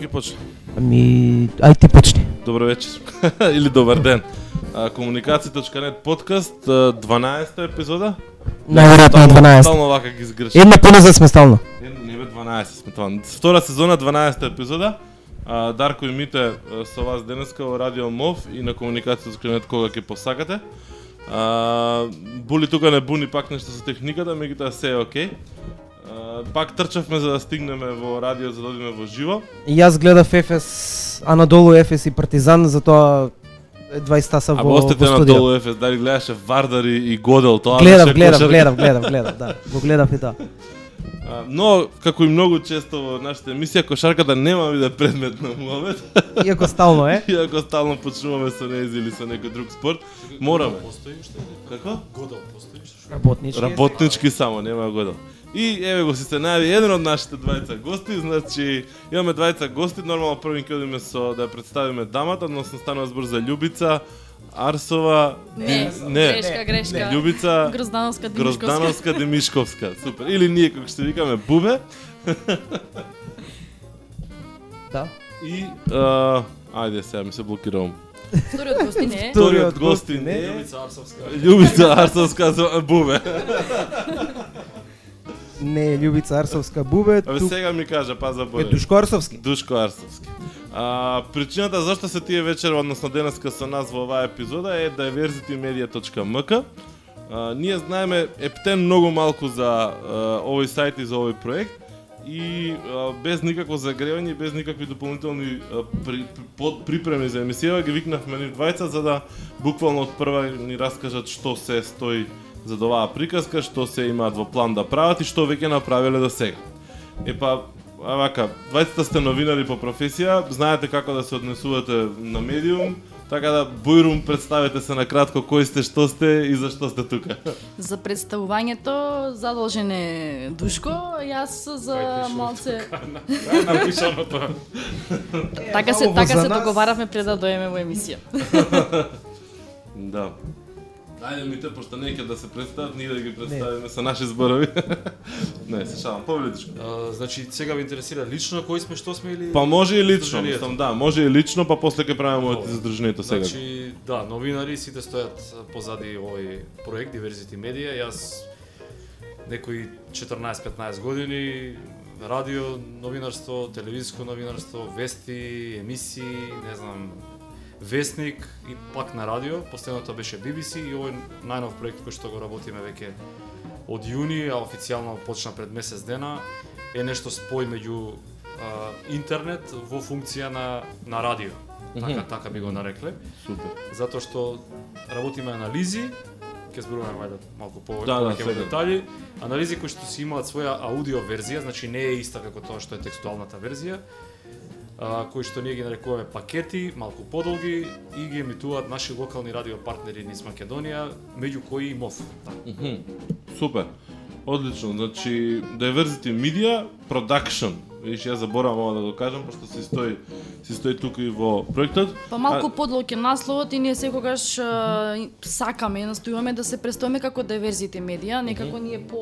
Ќе почне? Ами, ај ти почни. Добро вечер. Или добар ден. Комуникација.нет подкаст, а, 12-та епизода. Најверојатно е 12. Стално вака ги сгрешив. Една поназад сме стално. Не, не бе 12 сме тоа. Втора сезона, 12-та епизода. А, Дарко и Мите со вас денеска во Радио МОВ и на Комуникација.нет кога ќе посакате. А, були тука не буни пак нешто со техниката, меѓутоа се е окей. А, пак трчавме за да стигнеме во радио за да одиме во живо. И јас гледав ефес, а надолу ефес и партизан, затоа едва стаса А во, во студио. долу ефес, дали гледаше Вардар и, и Годел тоа? Гледав, беше гледав, гледав, гледав, гледав, да. Го гледав и тоа. А, Но, како и многу често во нашата емисија, кошарката нема да биде предмет на момент. Иако стално е. Иако стално почнуваме со нејзи или со некој друг спорт, мораме. Постои уште? Како? Годал постои уште? Работнички. Работнички само, нема годел. И еве го се најави еден од нашите двајца гости, значи имаме двајца гости, нормално први ќе одиме со да ја представиме дамата, односно станува збор за Љубица Арсова, Не, Дим- не, грешка, грешка. Љубица Гроздановска Димишковска. Гроздановска Демишковска. Супер. Или ние како што викаме Бубе Да. и а, ајде сега ми се блокирам. Вториот гостин е Вториот гостин е Јовица Арсовска. Љубица Арсовска за Бубе. Не, Љубица Арсовска бубе, Абе тук сега ми кажа па за е. Душко Арсовски. Душко Арсовски. А, причината зашто се тие вечер, односно денеска со нас во оваа епизода е diversitymedia.mk. А, ние знаеме ептен многу малку за а, овој сајт и за овој проект и а, без никакво загревање, без никакви дополнителни а, при, при, под, припреми за емисија, ги викнавме нив двајца за да буквално од прва ни раскажат што се стои за оваа приказка, што се имаат во план да прават и што веќе направиле до сега. Е па, а вака, двајцата сте новинари по професија, знаете како да се однесувате на медиум, така да Бујрум представете се на кратко кој сте, што сте и зашто сте тука. за представувањето задолжен е Душко, јас за малце Напишано тоа. така се така за се договаравме пред да доеме во емисија. Да. Ајде ми те, пошто не ќе да се представат, ние да ги представиме со наши зборови. не, се шалам, повелитичко. А, Значи, сега ви интересира лично кои сме, што сме или... Па може и лично, мислам, да, може и лично, па после ќе правиме моето Добро. задружението сега. Значи, да, новинари сите стојат позади овој проект Diversity Media. Јас некои 14-15 години радио новинарство, телевизиско новинарство, вести, емисии, не знам, вестник и пак на радио. Последното беше BBC и овој најнов проект кој што го работиме веќе од јуни, а официјално почна пред месец дена, е нешто спој меѓу а, интернет во функција на на радио. Така така би го нарекле, Супер. затоа што работиме анализи, ќе зборуваме вајде малку повеќе Да, да, во детали, анализи кои што си имаат своја аудио верзија, значи не е иста како тоа што е текстуалната верзија, а, кои што ние ги нарекуваме пакети, малку подолги и ги емитуваат наши локални радио партнери низ Македонија, меѓу кои и МОВ. Да. Супер. Одлично. Значи Diversity Media Production. Виж, ја заборавам ова да го кажам, пошто си стои си стои тука и во проектот. Па малку А- подлог е насловот и ние секогаш и- сакаме, настојуваме да се представиме како Diversity Media, некако ни е по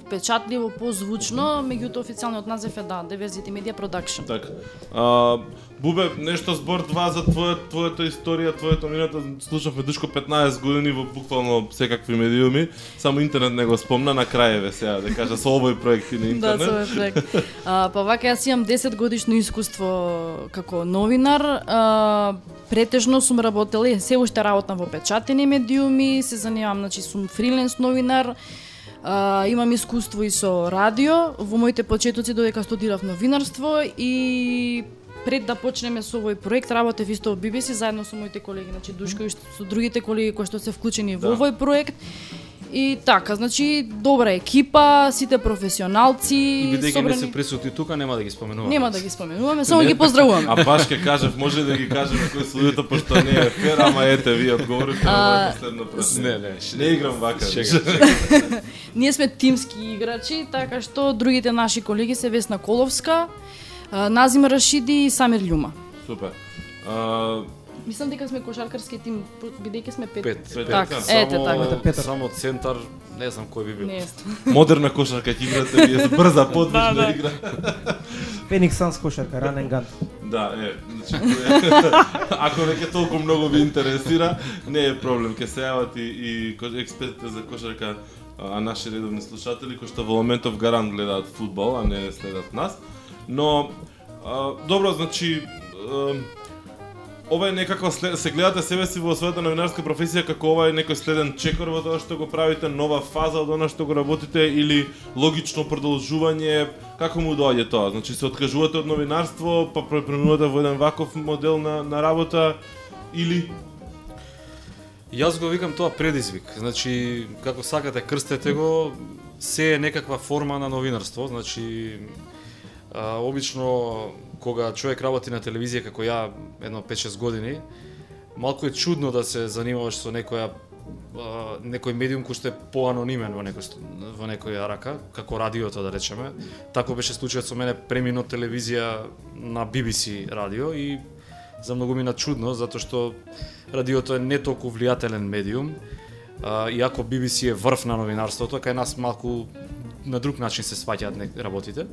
впечатливо, по-звучно, меѓутоа официјалниот назив е да, Diversity Media Production. Така. А, Бубе, нешто збор два за твоја, твојата историја, твоето минато. Слушавме Душко 15 години во буквално секакви медиуми. Само интернет не го спомна на краеве сега, да кажа со овој проект и на Да, интернет. со овој проект. А, па вака јас имам 10 годишно искуство како новинар. А, претежно сум работела, и се уште работам во печатени медиуми, се занимавам, значи сум фриленс новинар. А, имам искуство и со радио. Во моите почетоци додека студирав новинарство и пред да почнеме со овој проект работев исто во BBC заедно со моите колеги, значи Душко и со другите колеги кои што се вклучени во Да. овој проект. И така, значи добра екипа, сите професионалци, И бидејќи не собрани- се присутни тука, нема да ги споменуваме. Нема да ги споменуваме, само ги поздравуваме. А баш ке кажав, може да ги кажеме кои се луѓето, пошто не е фер, ама ете, вие одговорите на последно прашање. Не, не, ш- Не играм вака. Шега. Ние сме тимски играчи, така што другите наши колеги се Весна Коловска, Назим Рашиди и Самир Љума. Супер. А, Мислам дека сме кошаркарски тим, бидејќи сме пет. Пет. Пет. Така, Само- ете така. Петар. Само центар, не знам кој би бил. Не модерна кошарка ќе играте вие, брза, подвижна Да, да. игра. Феникс Санс кошарка, ранен ган. Да, е, значи, ако веќе толку многу ви интересира, не е проблем, ќе се јават и, и експертите за кошарка, а наши редовни слушатели кои што во моментов гарант гледаат фудбал, а не следат нас. Но а, добро, значи а, ова е некаква след... се гледате себе си во својата новинарска професија како ова е некој следен чекор во тоа што го правите, нова фаза од она што го работите или логично продолжување, како му доаѓа тоа? Значи се откажувате од новинарство, па преминувате во еден ваков модел на, на работа или Јас го викам тоа предизвик. Значи, како сакате крстете го, се е некаква форма на новинарство. Значи, а, обично кога човек работи на телевизија како ја едно 5-6 години, малку е чудно да се занимаваш со некоја некој медиум кој што е поанонимен во некој во некоја рака, како радиото да речеме. Тако беше случајот со мене премино телевизија на BBC радио и за многу мина чудно затоа што радиото е не толку влијателен медиум. Иако BBC е врв на новинарството, кај нас малку на друг начин се сваќаат работите.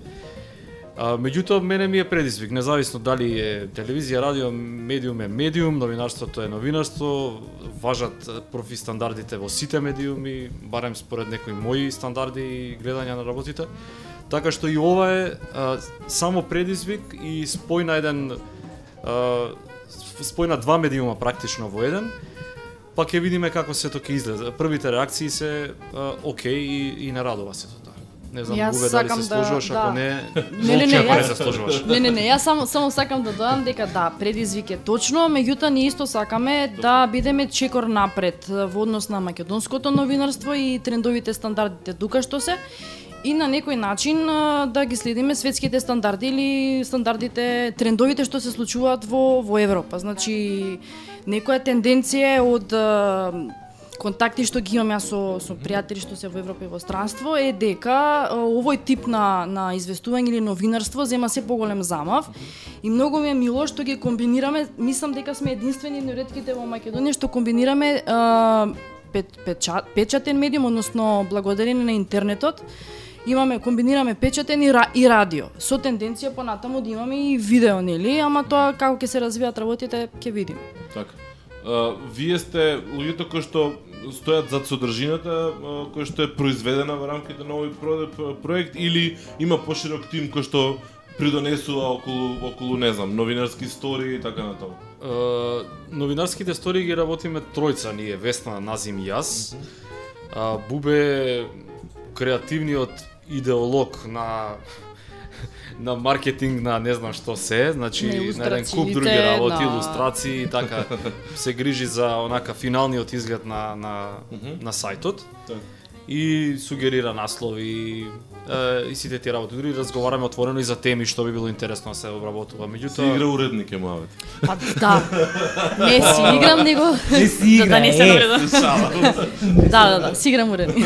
А, меѓутоа, мене ми е предизвик, независно дали е телевизија, радио, медиум е медиум, новинарството е новинарство, важат профи стандардите во сите медиуми, барем според некои мои стандарди и гледања на работите. Така што и ова е а, само предизвик и спој на еден а, спој на два медиума практично во еден, па ќе видиме како се тоа ќе изгледа. Првите реакции се а, окей и, и нарадува се тоа. Не знам, Јас дали сакам се да- сложуваш, да. ако не, Не, не, не, ако не се сложуваш. Не, не, не, јас само само сакам да додам дека да, предизвик е точно, меѓутоа ние исто сакаме да бидеме чекор напред во однос на македонското новинарство и трендовите стандардите тука што се и на некој начин да ги следиме светските стандарди или стандардите, трендовите што се случуваат во во Европа. Значи некоја тенденција од контакти што ги имам јас со со пријатели што се во Европа и во странство е дека овој тип на на известување или новинарство зема се поголем замав и многу ми е мило што ги комбинираме, мислам дека сме единствени на ретките во Македонија што комбинираме а, пет, печат, печатен медиум, односно благодарение на интернетот, имаме комбинираме печатен и, ра, и радио. Со тенденција понатаму да имаме и видео, нели? Ама тоа како ќе се развијат работите, ќе видиме. Така. Вие сте луѓето кои што стојат зад содржината која што е произведена во рамките на овој про- проект или има поширок тим кој што придонесува околу околу не знам новинарски истории и така натаму. Е, новинарските истории ги работиме тројца ние, Весна, Назим и јас. А, Бубе креативниот идеолог на на маркетинг на не знам што се, значи На на еден куп други работи, на- илустрации, така. Се грижи за онака финалниот изглед на на на сајтот. Така. И сугерира наслови е, и сите тие работи. Дури разговараме отворено и за теми што би било интересно да се обработува. Меѓутоа игра уредник е муавет. Па да. Не си играм, него... Не си Да, игра, да не се е. навредам. Да, да, да, си играм уредник.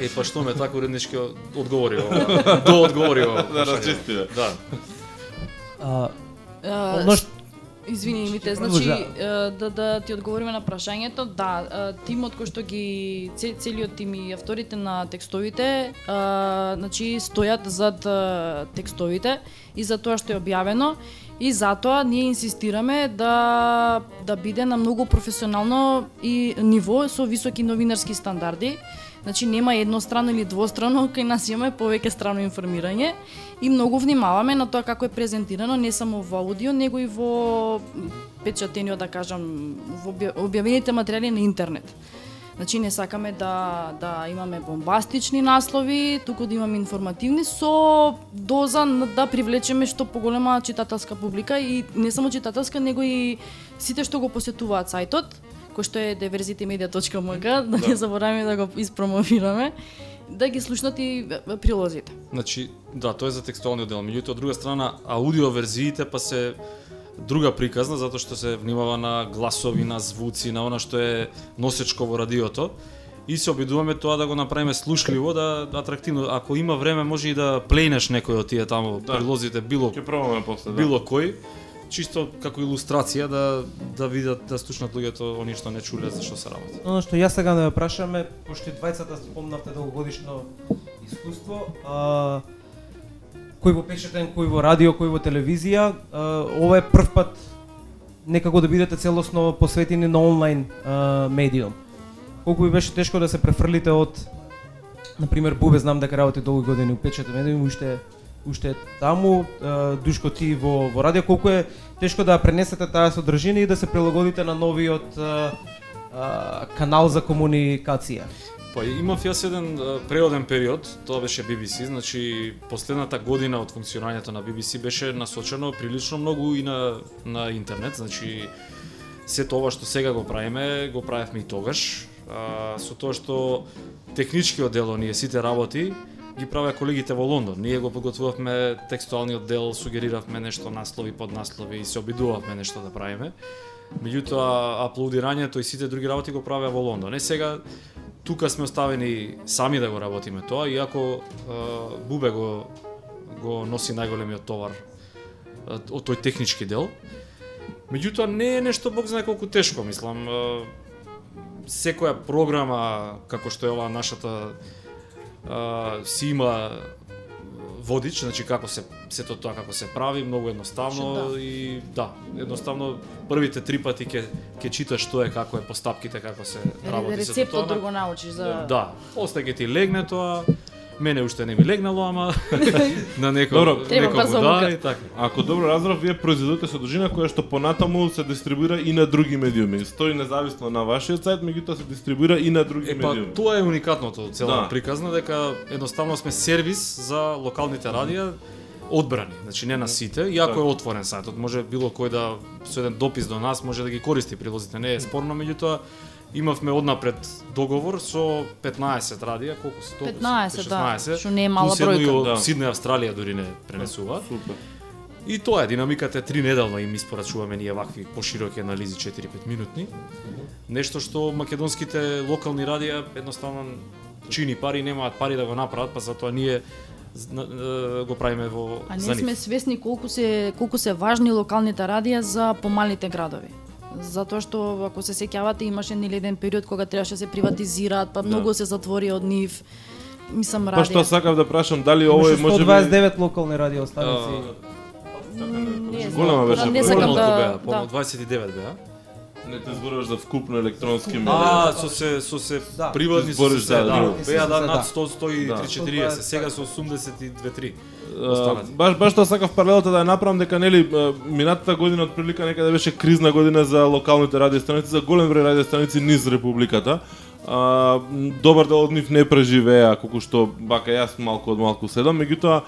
Е, па што ме така уреднички одговори. До одговори. Да разчистиме. Да. А, А, Одно што Извини, Мите, Продолжа. значи да да ти одговориме на прашањето, да, тимот кој што ги цел- целиот тим и авторите на текстовите, значи стојат зад текстовите и за тоа што е објавено и затоа ние инсистираме да да биде на многу професионално и ниво со високи новинарски стандарди. Значи нема еднострано или двострано, кај нас имаме повеќе страно информирање и многу внимаваме на тоа како е презентирано не само во аудио, него и во печатениот, да кажам, во објавените материјали на интернет. Значи не сакаме да да имаме бомбастични наслови, туку да имаме информативни со доза да привлечеме што поголема читателска публика и не само читателска, него и сите што го посетуваат сајтот, кој што е diversitymedia.mk, да не забораваме да го испромовираме, да ги слушнат и прилозите. Значи, да, тоа е за текстуалниот дел. Меѓутоа, од друга страна, аудио верзиите па се друга приказна, затоа што се внимава на гласови, на звуци, на она што е носечко во радиото. И се обидуваме тоа да го направиме слушливо, да атрактивно. Ако има време, може и да плейнеш некој од тие таму Да. прилозите, било Ќе пробаме после, да. било кој, чисто како илустрација да да видат да слушнат луѓето они што не чуле за што се работи. Оно што јас сакам да ве прашаме, пошто и двајцата спомнавте долгогодишно искуство, а, кој во печатен, кој во радио, кој во телевизија, а, ова е прв пат некако да бидете целосно посветени на онлайн а, медиум. Колку ви беше тешко да се префрлите од на пример Бубе знам дека работи долги години у печатен медиум, уште уште таму, Душко ти во во радио, колку е тешко да пренесете таа содржина и да се прилагодите на новиот канал за комуникација. Па имав јас еден преоден период, тоа беше BBC, значи последната година од функционирањето на BBC беше насочено прилично многу и на на интернет, значи се тоа што сега го правиме, го правевме и тогаш. А, со тоа што техничкиот дел оние сите работи ги правеа колегите во Лондон. Ние го подготвувавме текстуалниот дел, сугериравме нешто наслови, под наслови и се обидувавме нешто да правиме. Меѓутоа, аплодирањето и сите други работи го правеа во Лондон. Е сега тука сме оставени сами да го работиме тоа, иако е, Бубе го го носи најголемиот товар од тој технички дел. Меѓутоа не е нешто бог знае колку тешко, мислам. е, Секоја програма како што е ова нашата е, си има водич, значи како се сето тоа како се прави, многу едноставно Значи, да. и да, едноставно првите три пати ќе ќе читаш што е како е постапките како се работи сето тоа. Рецептот друго научиш за Да, после ќе ти легне тоа. Мене уште не ми легнало, ама на некој Добро. За да и така. Ако добро разбрав, вие произведувате содржина која што понатаму се дистрибуира и на други медиуми. Стои независно на вашиот сајт, меѓутоа се дистрибуира и на други Е па медиуми. тоа е уникатното од цела Да. приказна дека едноставно сме сервис за локалните радија одбрани, значи не на сите, иако е отворен сајтот, може било кој да со еден допис до нас може да ги користи прилозите, не е спорно, меѓутоа имавме однапред договор со 15 радија, колку се толку? 15, да, 16, што не е мала бројка. од Да. Сиднеј Австралија дури не пренесува. Супер. И тоа е, динамиката е три неделно им испорачуваме ние вакви пошироки анализи 4-5 минутни. Нешто што македонските локални радија едноставно чини пари, немаат пари да го направат, па затоа ние го правиме во А ние сме свесни колку се колку се важни локалните радија за помалите градови. Затоа што ако се сеќавате имаше нели еден период кога требаше да се приватизираат, па многу се затвори од нив. Мислам Па што радија. сакав да прашам, дали овој може би 129 локални радиостаници. Не Голема беше да, не сакам да, да. помал 29 беа. не те зборуваш за вкупно електронски медии. А, со се со се Да. приватни со Збориш се, за да, беа да Да. над 100 103 Да. 40, сега со 82 3. Баш баш тоа сакав паралелата да ја направам дека нели минатата година отприлика некаде беше кризна година за локалните радиостаници, за голем број радиостаници низ републиката. А, добар дел од нив не преживеа колку што бака јас малку од малку седам, меѓутоа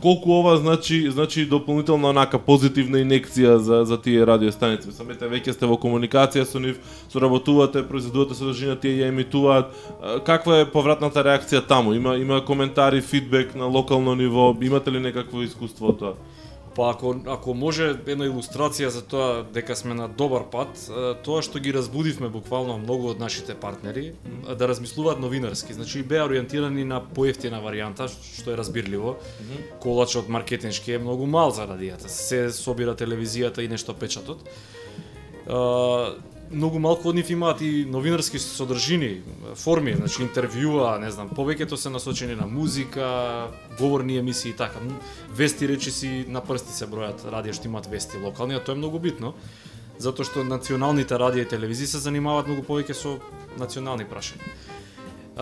колку ова значи значи дополнителна онака позитивна инекција за за тие радиостаници. Самите веќе сте во комуникација со нив, соработувате, произведувате содржина, тие ја емитуваат. Каква е повратната реакција таму? Има има коментари, фидбек на локално ниво, имате ли некакво искуство од тоа? Па ако ако може една илустрација за тоа дека сме на добар пат, тоа што ги разбудивме буквално многу од нашите партнери да размислуваат новинарски. Значи беа ориентирани на поевтина варијанта, што е разбирливо. Колачот маркетиншки е многу мал за радијата. Се собира телевизијата и нешто печатот. Многу малку од нив имаат и новинарски содржини, форми, значи интервјуа, не знам, повеќето се насочени на музика, говорни емисии и така. Вести Вести речиси на прсти се бројат радија што имаат вести локални, а тоа е многу битно, затоа што националните радија и телевизии се занимаваат многу повеќе со национални прашања.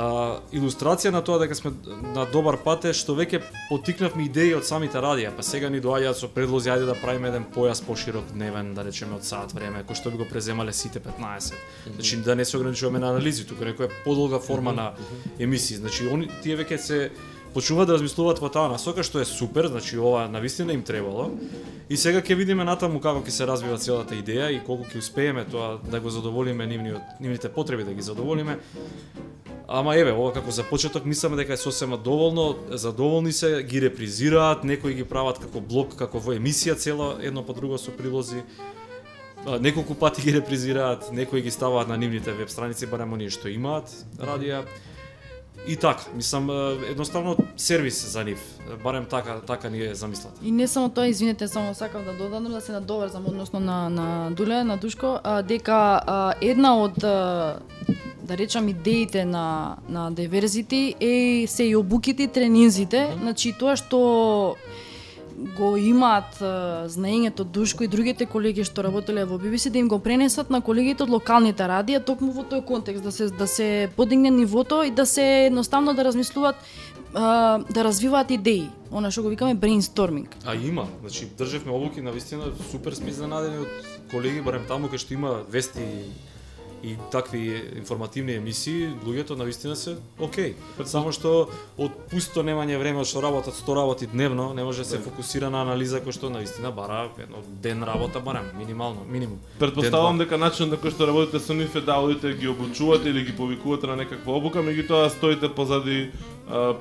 А, илустрација на тоа дека сме на добар пат е што веќе потикнавме идеи од самите радија, па сега ни доаѓаат со предлози ајде да правиме еден појас поширок дневен, да речеме од сат време, кој што би го преземале сите 15. Значи да не се ограничуваме на анализи, туку некоја подолга форма на емисии. Значи они тие веќе се почнуваат да размислуваат во таа насока што е супер, значи ова навистина им требало. И сега ќе видиме натаму како ќе се развива целата идеја и колку ќе успееме тоа да го задоволиме нивниот нивните потреби да ги задоволиме. Ама еве, ова како за почеток мисламе дека е сосема доволно, задоволни се, ги репризираат, некои ги прават како блок, како во емисија цела, едно по друго со прилози. Неколку пати ги репризираат, некои ги ставаат на нивните веб страници, барем оние што имаат радија. И така, мислам, едноставно сервис за нив, барем така, така ни е замислата. И не само тоа, извинете, само сакам да додадам да се надоврзам односно на на Дуле, на Душко, а, дека а, една од а, да речам идеите на на Diversity е се и обуките и тренинзите, значи тоа што го имаат знаењето Душко и другите колеги што работеле во BBC да им го пренесат на колегите од локалните радија токму во тој контекст да се да се подигне нивото и да се едноставно да размислуваат да развиваат идеи. Она што го викаме брейнсторминг. А има, значи држевме обуки на вистина супер сме изненадени од колеги барем таму кај што има вести и такви информативни емисии, луѓето на вистина се окей. Само што од пусто немање време, што работат 100 работи дневно, не може да се фокусира на анализа кој што на вистина бара едно ден работа барем, минимално, минимум. Предпоставам Ден, дека начинот на кој што работите со нив е да одите ги обучувате или ги повикувате на некаква обука, меѓутоа стоите позади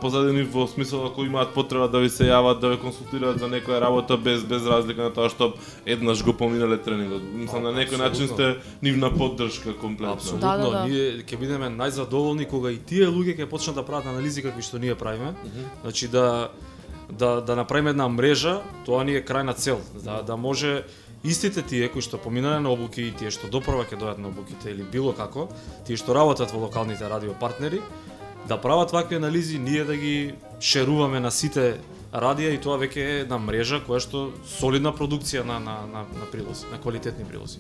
позади нив во смисол ако имаат потреба да ви се јават, да ве консултираат за некоја работа без без разлика на тоа што еднаш го поминале тренингот. Мислам на некој начин сте нивна поддршка комплетно. Апсолутно, Да, да, да. ние ќе бидеме најзадоволни кога и тие луѓе ќе почнат да прават анализи какви што ние правиме. Значи да да да направиме една мрежа, тоа ни е крајна цел, да да може истите тие кои што поминале на обуки и тие што допрва ќе дојдат на обуките или било како, тие што работат во локалните радио партнери, да прават вакви анализи, ние да ги шеруваме на сите радија и тоа веќе е една мрежа која што солидна продукција на на на, на прилози, на квалитетни прилози.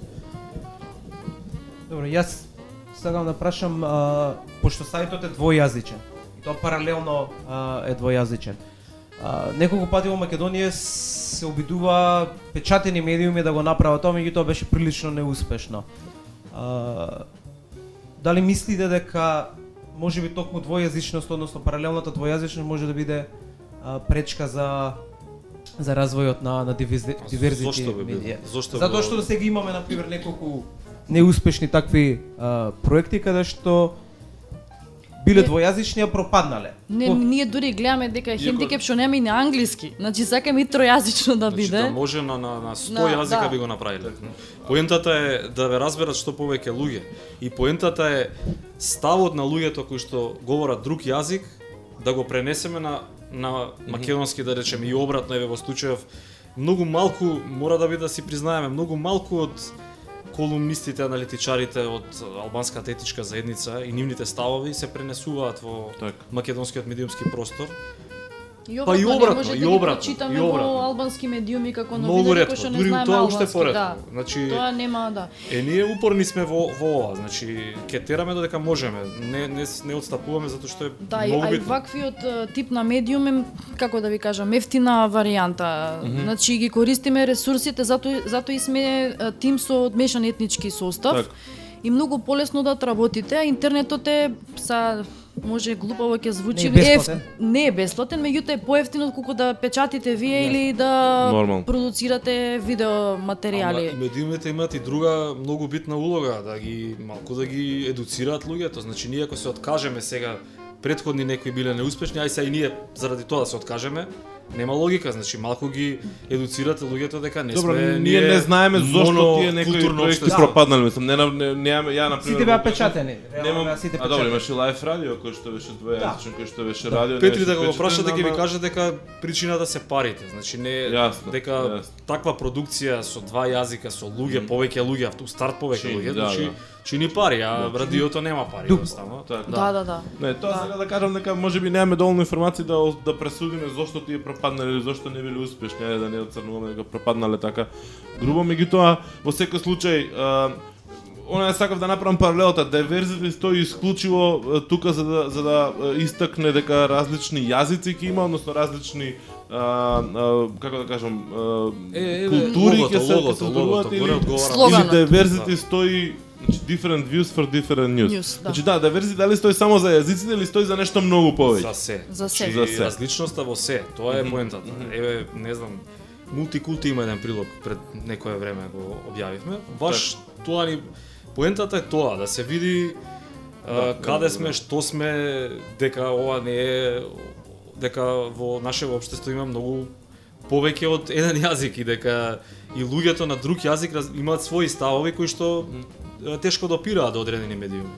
Добро, јас сакам да прашам, а, пошто сајтот е двојазичен, и тоа паралелно а, е двојазичен. А, неколку пати во Македонија се обидува печатени медиуми да го направат тоа, меѓутоа беше прилично неуспешно. А, дали мислите дека може би токму двојазичност, односно паралелната двојазичност може да биде а, пречка за за развојот на на диверзити Зошто би било? медија? Зошто Затоа што сега имаме на пример неколку неуспешни такви а, проекти каде што биле двојазични, а пропаднале. Не, Ко- ние дури гледаме дека е хендикеп што нема и на англиски. Значи сакаме и тројазично да Значи биде. да може на на на 100 На- јазика да. би го направиле. Поентата е да ве разберат што повеќе луѓе. И поентата е ставот на луѓето кои што говорат друг јазик да го пренесеме на на македонски да речеме и обратно еве во случајов многу малку мора да биде да си признаеме многу малку од колумнистите, аналитичарите од албанската етичка заедница и нивните ставови се пренесуваат во Така. македонскиот медиумски простор. И Па и обратно, обратно, не и да обратно, прочитаме и обратно. во албански медиуми како Многу новинари ретко, кои што не дури знаеме тоа уште поретко. Да. Значи Тоа нема, да. Е, ние упорни сме во, во ова, значи, ке тераме додека можеме, не, не, не отстапуваме затоа што е Да, и, многу а и битно. ваквиот тип на медиум е, како да ви кажам, ефтина варијанта. Значи ги користиме ресурсите, затоа затоа и сме тим со одмешан етнички состав. Така. И многу полесно да работите, а интернетот е са може глупаво ќе звучи, Не е бесплатен. не е бесплатен, меѓутоа е поевтино отколку да печатите вие или да Нормално. продуцирате видео Ама материјали. и медиумите имаат и друга многу битна улога, да ги малку да ги едуцираат луѓето. Значи ние ако се откажеме сега предходни некои биле неуспешни, ај сега и ние заради тоа да се откажеме, нема логика, значи малку ги едуцирате луѓето дека не Добро, сме ние не знаеме зошто тие некои проекти општество. пропаднале, мислам, не, не, не, ја на пример Сите беа печатени. Немам, сите а добро, печатени. имаше лайф радио кој што беше двојазичен, кој што беше радио. не Петри да го прашате ќе ви каже дека причината се парите. Значи не Јасно, дека јасно. таква продукција со два јазика, со луѓе, повеќе луѓе, у старт повеќе луѓе, да, значи да. Чини пари, а радиото нема пари Дупо. едноставно. Така. Да, да, да. Не, тоа сега да кажам дека може би немаме доволно информации да да пресудиме зошто тие пропаднале или зошто не биле успешни, ајде да не оцрнуваме дека пропаднале така грубо, меѓутоа во секој случај а, Она ја сакав да направам паралелата, диверзити стои исклучиво е, тука за да за да е, истакне дека различни јазици ќе има, односно различни а, а, како да кажам, а, Е, еве, култури логото, ќе се логото, ќе се содружуваат логото, или горе значи different views for different news. News, да. Значи да, diversity дали стои само за јазиците или стои за нешто многу повеќе? За се. За се. Значи, За се. различноста во се, тоа е поентата. Еве, не знам, мултикулти има еден прилог пред некое време го објавивме. Баш тоа ни поентата е тоа да се види а, Да, каде да, сме, да. што сме, дека ова не е дека во нашето општество има многу повеќе од еден јазик и дека и луѓето на друг јазик раз- имаат своји ставови кои што тешко допираат до одредени медиуми.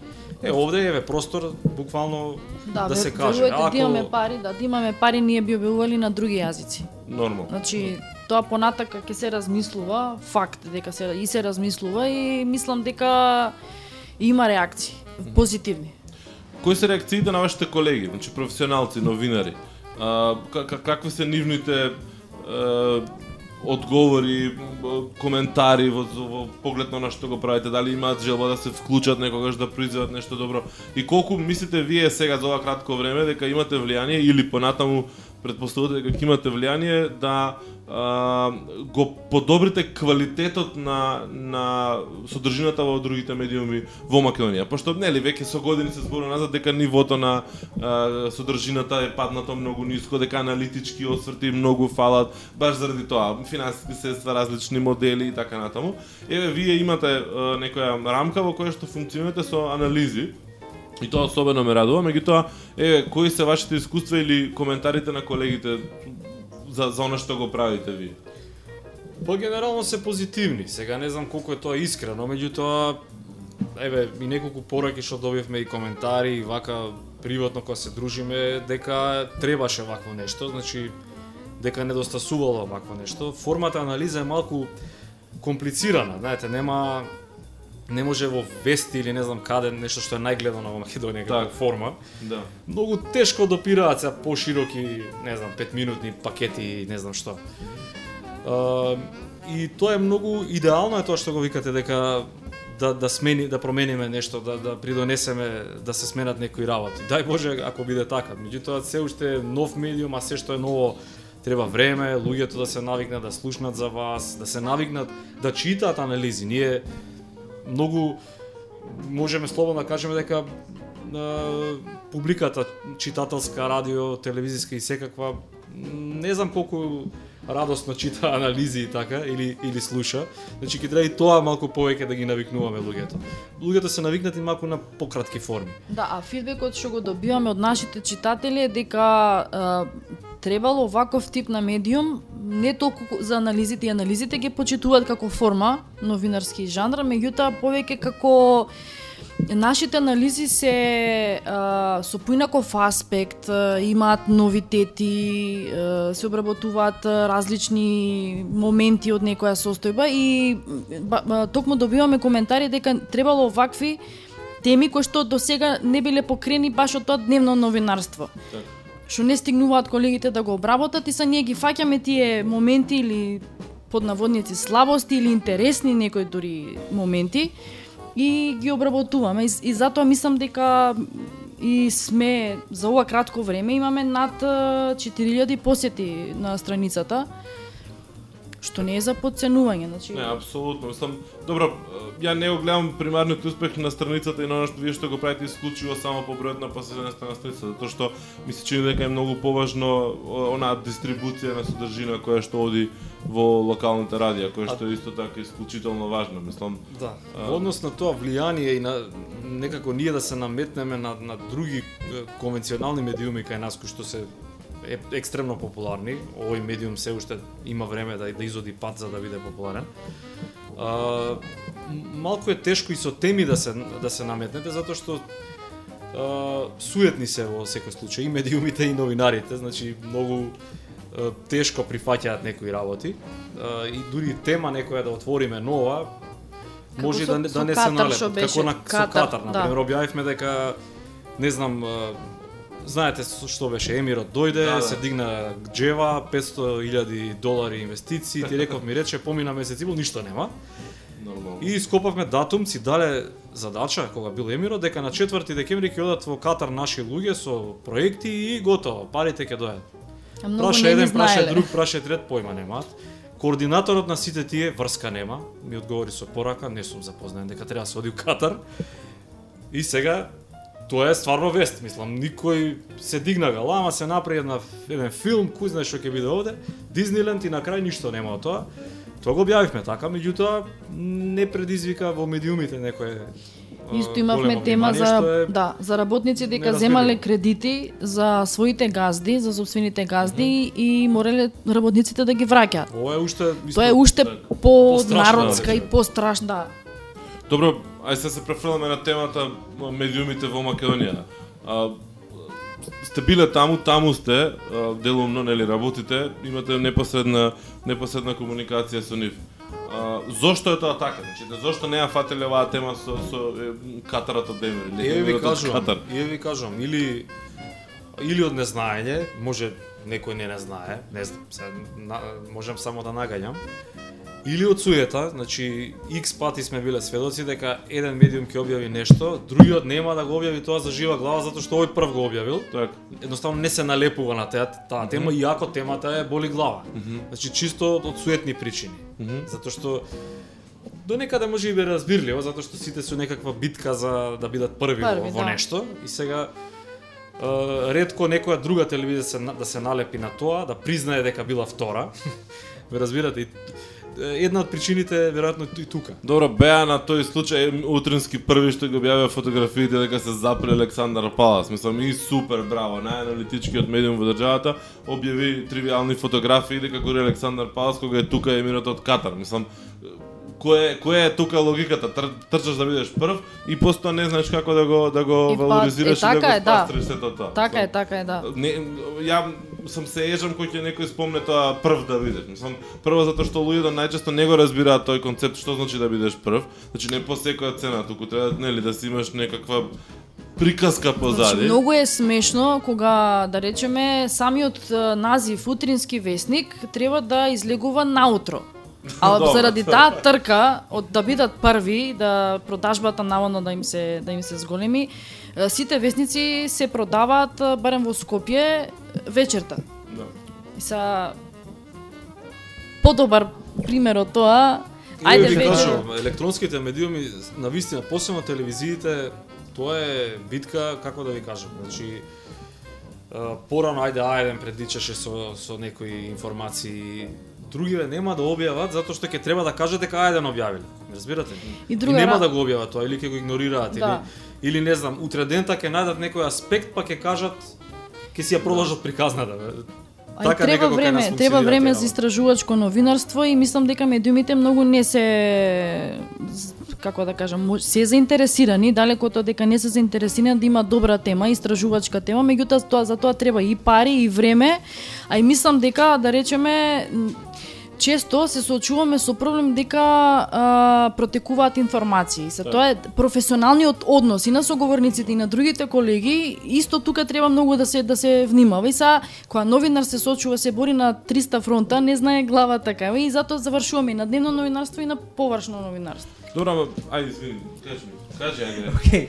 Е, овде е простор буквално да, ве- се каже. Ако да имаме пари, да, да имаме пари, ние би објавували на други јазици. Нормално. Значи, тоа понатака ќе се размислува, факт дека се и се размислува и мислам дека има реакции позитивни. Кои се реакциите на вашите колеги, значи професионалци, новинари? А, ка- ка- какви се нивните одговори, коментари во, во поглед на она што го правите, дали имаат желба да се вклучат некогаш да произведат нешто добро. И колку мислите вие сега за ова кратко време дека имате влијание или понатаму предпоставувате дека ќе имате влијание да а, го подобрите квалитетот на на содржината во другите медиуми во Македонија, пошто нели веќе со години се зборува назад дека нивото на а, содржината е паднато многу ниско, дека аналитички осврти многу фалат баш заради тоа, финансиски средства, различни модели и така натаму. Еве вие имате а, некоја рамка во која што функционирате со анализи. И тоа особено ме радува, меѓутоа, еве, кои се вашите искуства или коментарите на колегите за за она што го правите вие? Па генерално се позитивни. Сега не знам колку е тоа искрено, меѓутоа еве и неколку пораки што добивме и коментари и вака приватно кога се дружиме дека требаше вакво нешто, значи дека недостасувало вакво нешто. Формата анализа е малку комплицирана, знаете, нема не може во вести или не знам каде нешто што е најгледано во Македонија како форма. Да. Многу тешко допираат се пошироки, не знам, 5 минутни пакети не знам што. А, и тоа е многу идеално е тоа што го викате дека да да смени да промениме нешто, да да придонесеме да се сменат некои работи. Дај Боже ако биде така. Меѓутоа се уште е нов медиум, а се што е ново треба време, луѓето да се навикнат да слушнат за вас, да се навикнат да читаат анализи. Ние многу можеме слободно да кажеме дека е, публиката читателска, радио, телевизиска и секаква не знам колку радосно чита анализи и така или или слуша. Значи ќе треба и тоа малку повеќе да ги навикнуваме луѓето. Луѓето се навикнати малку на пократки форми. Да, а фидбекот што го добиваме од нашите читатели е дека е, требало ваков тип на медиум не толку за анализите и анализите ги почитуваат како форма, новинарски жанр, меѓутоа повеќе како Нашите анализи се а, со поинаков аспект, а, имаат новитети, а, се обработуваат различни моменти од некоја состојба и ба, ба, токму добиваме коментари дека требало вакви теми кои што до сега не биле покрени баш од тоа дневно новинарство. Така. Што не стигнуваат колегите да го обработат и са ние ги фаќаме тие моменти или под наводници слабости или интересни некои дури моменти и ги обработуваме. И, и затоа мислам дека и сме за ова кратко време имаме над 4000 посети на страницата што не е за подценување, значи Не, апсолутно. Мислам, добро, ја не го гледам примарниот успех на страницата и на оно што вие што го правите исклучиво само по бројот на посетеността на страницата, затоа што ми се чини дека е многу поважно онаа дистрибуција на содржина која што оди во локалните радија, која што е исто така исклучително важно. Мислам, Да. А. Во однос на тоа влијание и на некако ние да се наметнеме на на други конвенционални медиуми кај нас кои што се е, екстремно популарни. Овој медиум се уште има време да да изоди пат за да биде популарен. А, малку е тешко и со теми да се да се наметнете затоа што а, суетни се во секој случај и медиумите и новинарите, значи многу а, тешко прифаќаат некои работи. А, и дури тема некоја да отвориме нова, може да, со да не се налепат. беше, Како на Катар, со Катар, на да. пример, објавивме дека не знам а, знаете што беше Емирот дојде, Да, да. се дигна джева, 500.000 долари инвестиции, ти реков ми рече помина месец и пол ништо нема. нормално. И скопавме датум, си дале задача кога бил Емирот дека на 4 декември ќе одат во Катар наши луѓе со проекти и готово, парите ќе дојдат. Праша еден, праша знаеле. друг, праша трет, појма немаат. Координаторот на сите тие врска нема, ми одговори со порака, не сум запознаен дека треба да се оди у Катар. И сега тоа е стварно вест, мислам, никој се дигна галама, се направи една еден филм, кој знае што ќе биде овде, Дизниленд и на крај ништо нема од тоа. Тоа го објавивме така, меѓутоа не предизвика во медиумите некое Исто имавме тема за е да, за работници дека земале кредити за своите газди, за собствените газди и морале работниците да ги враќаат. Ова е уште Тоа е уште так. по-народска да и по-страшна. Да. Добро, ај се се префрламе на темата медиумите во Македонија. А, сте биле таму, таму сте, делумно, нели, работите, имате непосредна, непосредна комуникација со нив. А, зошто е тоа така? Значи, да зошто не ја фателе оваа тема со, со е, Катарот од Демир? Еве ви кажувам, Катар? еве ви кажувам, или или од незнаење, може некој не не знае, не знам, се, на, можам само да нагаѓам. Или од суета, значи X пати сме биле сведоци дека еден медиум ќе објави нешто, другиот нема да го објави тоа за жива глава затоа што овој прв го објавил. Така. Едноставно не се налепува на таа таа тема иако темата е боли глава. Значи чисто од суетни причини. Затоа што до некаде може и би разбирливо, затоа што сите се некаква битка за да бидат први, Први, во, во да. нешто и сега е, ретко некоја друга телевизија се, на- да се налепи на тоа, да признае дека била втора. Ве разбирате? И, една од причините е веројатно и тука. Добро, беа на тој случај утрински први што го објавија фотографиите дека се запре Александар Палас. Мислам и супер браво, најаналитичкиот медиум во државата објави тривиални фотографии дека гори Александар Палас кога е тука емирот од Катар. Мислам која која е тука логиката? Тр, трчаш да бидеш прв и постоја не знаеш како да го да го И па, валоризираш е, така и да е, го да. спастриш сето тоа. Така е, така е, да. Не, ја сум се ежам кој ќе некој спомне тоа прв да бидеш. Мислам, прво затоа што луѓето најчесто не го разбираат тој концепт што значи да бидеш прв. Значи не по секоја цена, туку треба нели да си имаш некаква приказка позади. Значи, многу е смешно кога, да речеме, самиот назив утрински весник треба да излегува наутро. А заради таа трка од да бидат први, да продажбата наводно да им се да им се зголеми, сите весници се продаваат барем во Скопје вечерта. Да. И са подобар пример од тоа. Ајде ви кажувам, електронските медиуми, на вистина, посебно телевизиите, тоа е битка, како да ви кажам, значи, порано, ајде, ајден предвичаше со, со некои информации, другиве нема да објават затоа што ќе треба да кажат дека ајден објавиле. Разбирате? И друга нема ра- да го објават тоа или ќе го игнорираат Да. или или не знам, утре дента ќе најдат некој аспект па ќе кажат ќе си ја продолжат приказната. бе. А Така и треба време, треба време за истражувачко новинарство и мислам дека медиумите многу не се како да кажам, се заинтересирани, далеко од дека не се заинтересирани да има добра тема, истражувачка тема, меѓутоа тоа за тоа треба и пари и време, а и мислам дека да речеме често се соочуваме со проблем дека а, протекуваат информации. Се тоа е професионалниот однос и на соговорниците и на другите колеги, исто тука треба многу да се да се внимава. И са кога новинар се соочува се бори на 300 фронта, не знае глава така и затоа завршуваме и на дневно новинарство и на површно новинарство. Добро, ајде, извини, кажи ми. Кажи, ајде. Океј.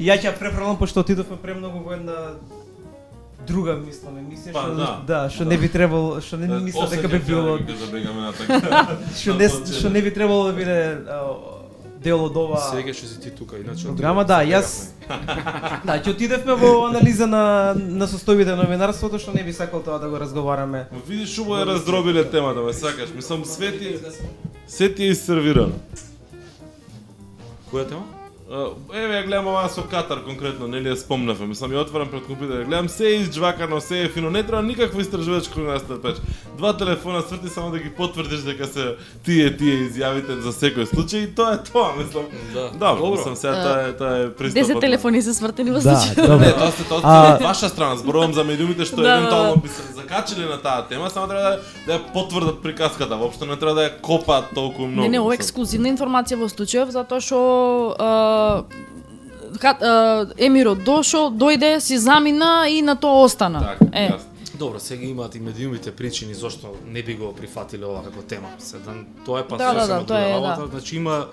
Ја ќе префрлам пошто отидовме премногу во една друга мислам емисија Па, што да. да, што Да. не би требало, што не мислам дека би било Да забегаме на така. што не што не би требало да биде дел од ова Сега што си ти тука, иначе програма, да, јас да, ќе отидевме во анализа на на состојбите на новинарството што не би сакал тоа да го разговараме. Видиш, убаво е раздробиле темата, ме сакаш. Мислам, све ти, се ти е сервирано. Која тема? А, Еве ја гледам оваа со Катар конкретно, нели ја спомнавме. Мислам ја отварам пред компјутер, гледам се е изџвакано, се е фино, не треба никакво истражувачко новинарство да пеш. Два телефона сврти само да ги потврдиш дека се тие тие изјавите за секој случај и тоа е тоа, мислам. Да. Добро, Добро. мислам сега тоа е тоа е пристапот. 10 телефони се свртени во Да, случај. добро. Не, тоа се тоа е од ваша страна, зборувам за медиумите што Да, да, евентуално да. би се закачиле на таа тема, само треба да, да ја потврдат приказката, воопшто не треба да ја копаат толку многу. Не, не, ова ексклузивна информација во случајов затоа што Емирот дошол, дојде, си замина и на тоа остана. Така, е. јасно. Добро, сега имаат и медиумите причини зошто не би го прифатиле ова како тема. Седа, тоа е па Да, да, да, тоа е, работа, да. значи има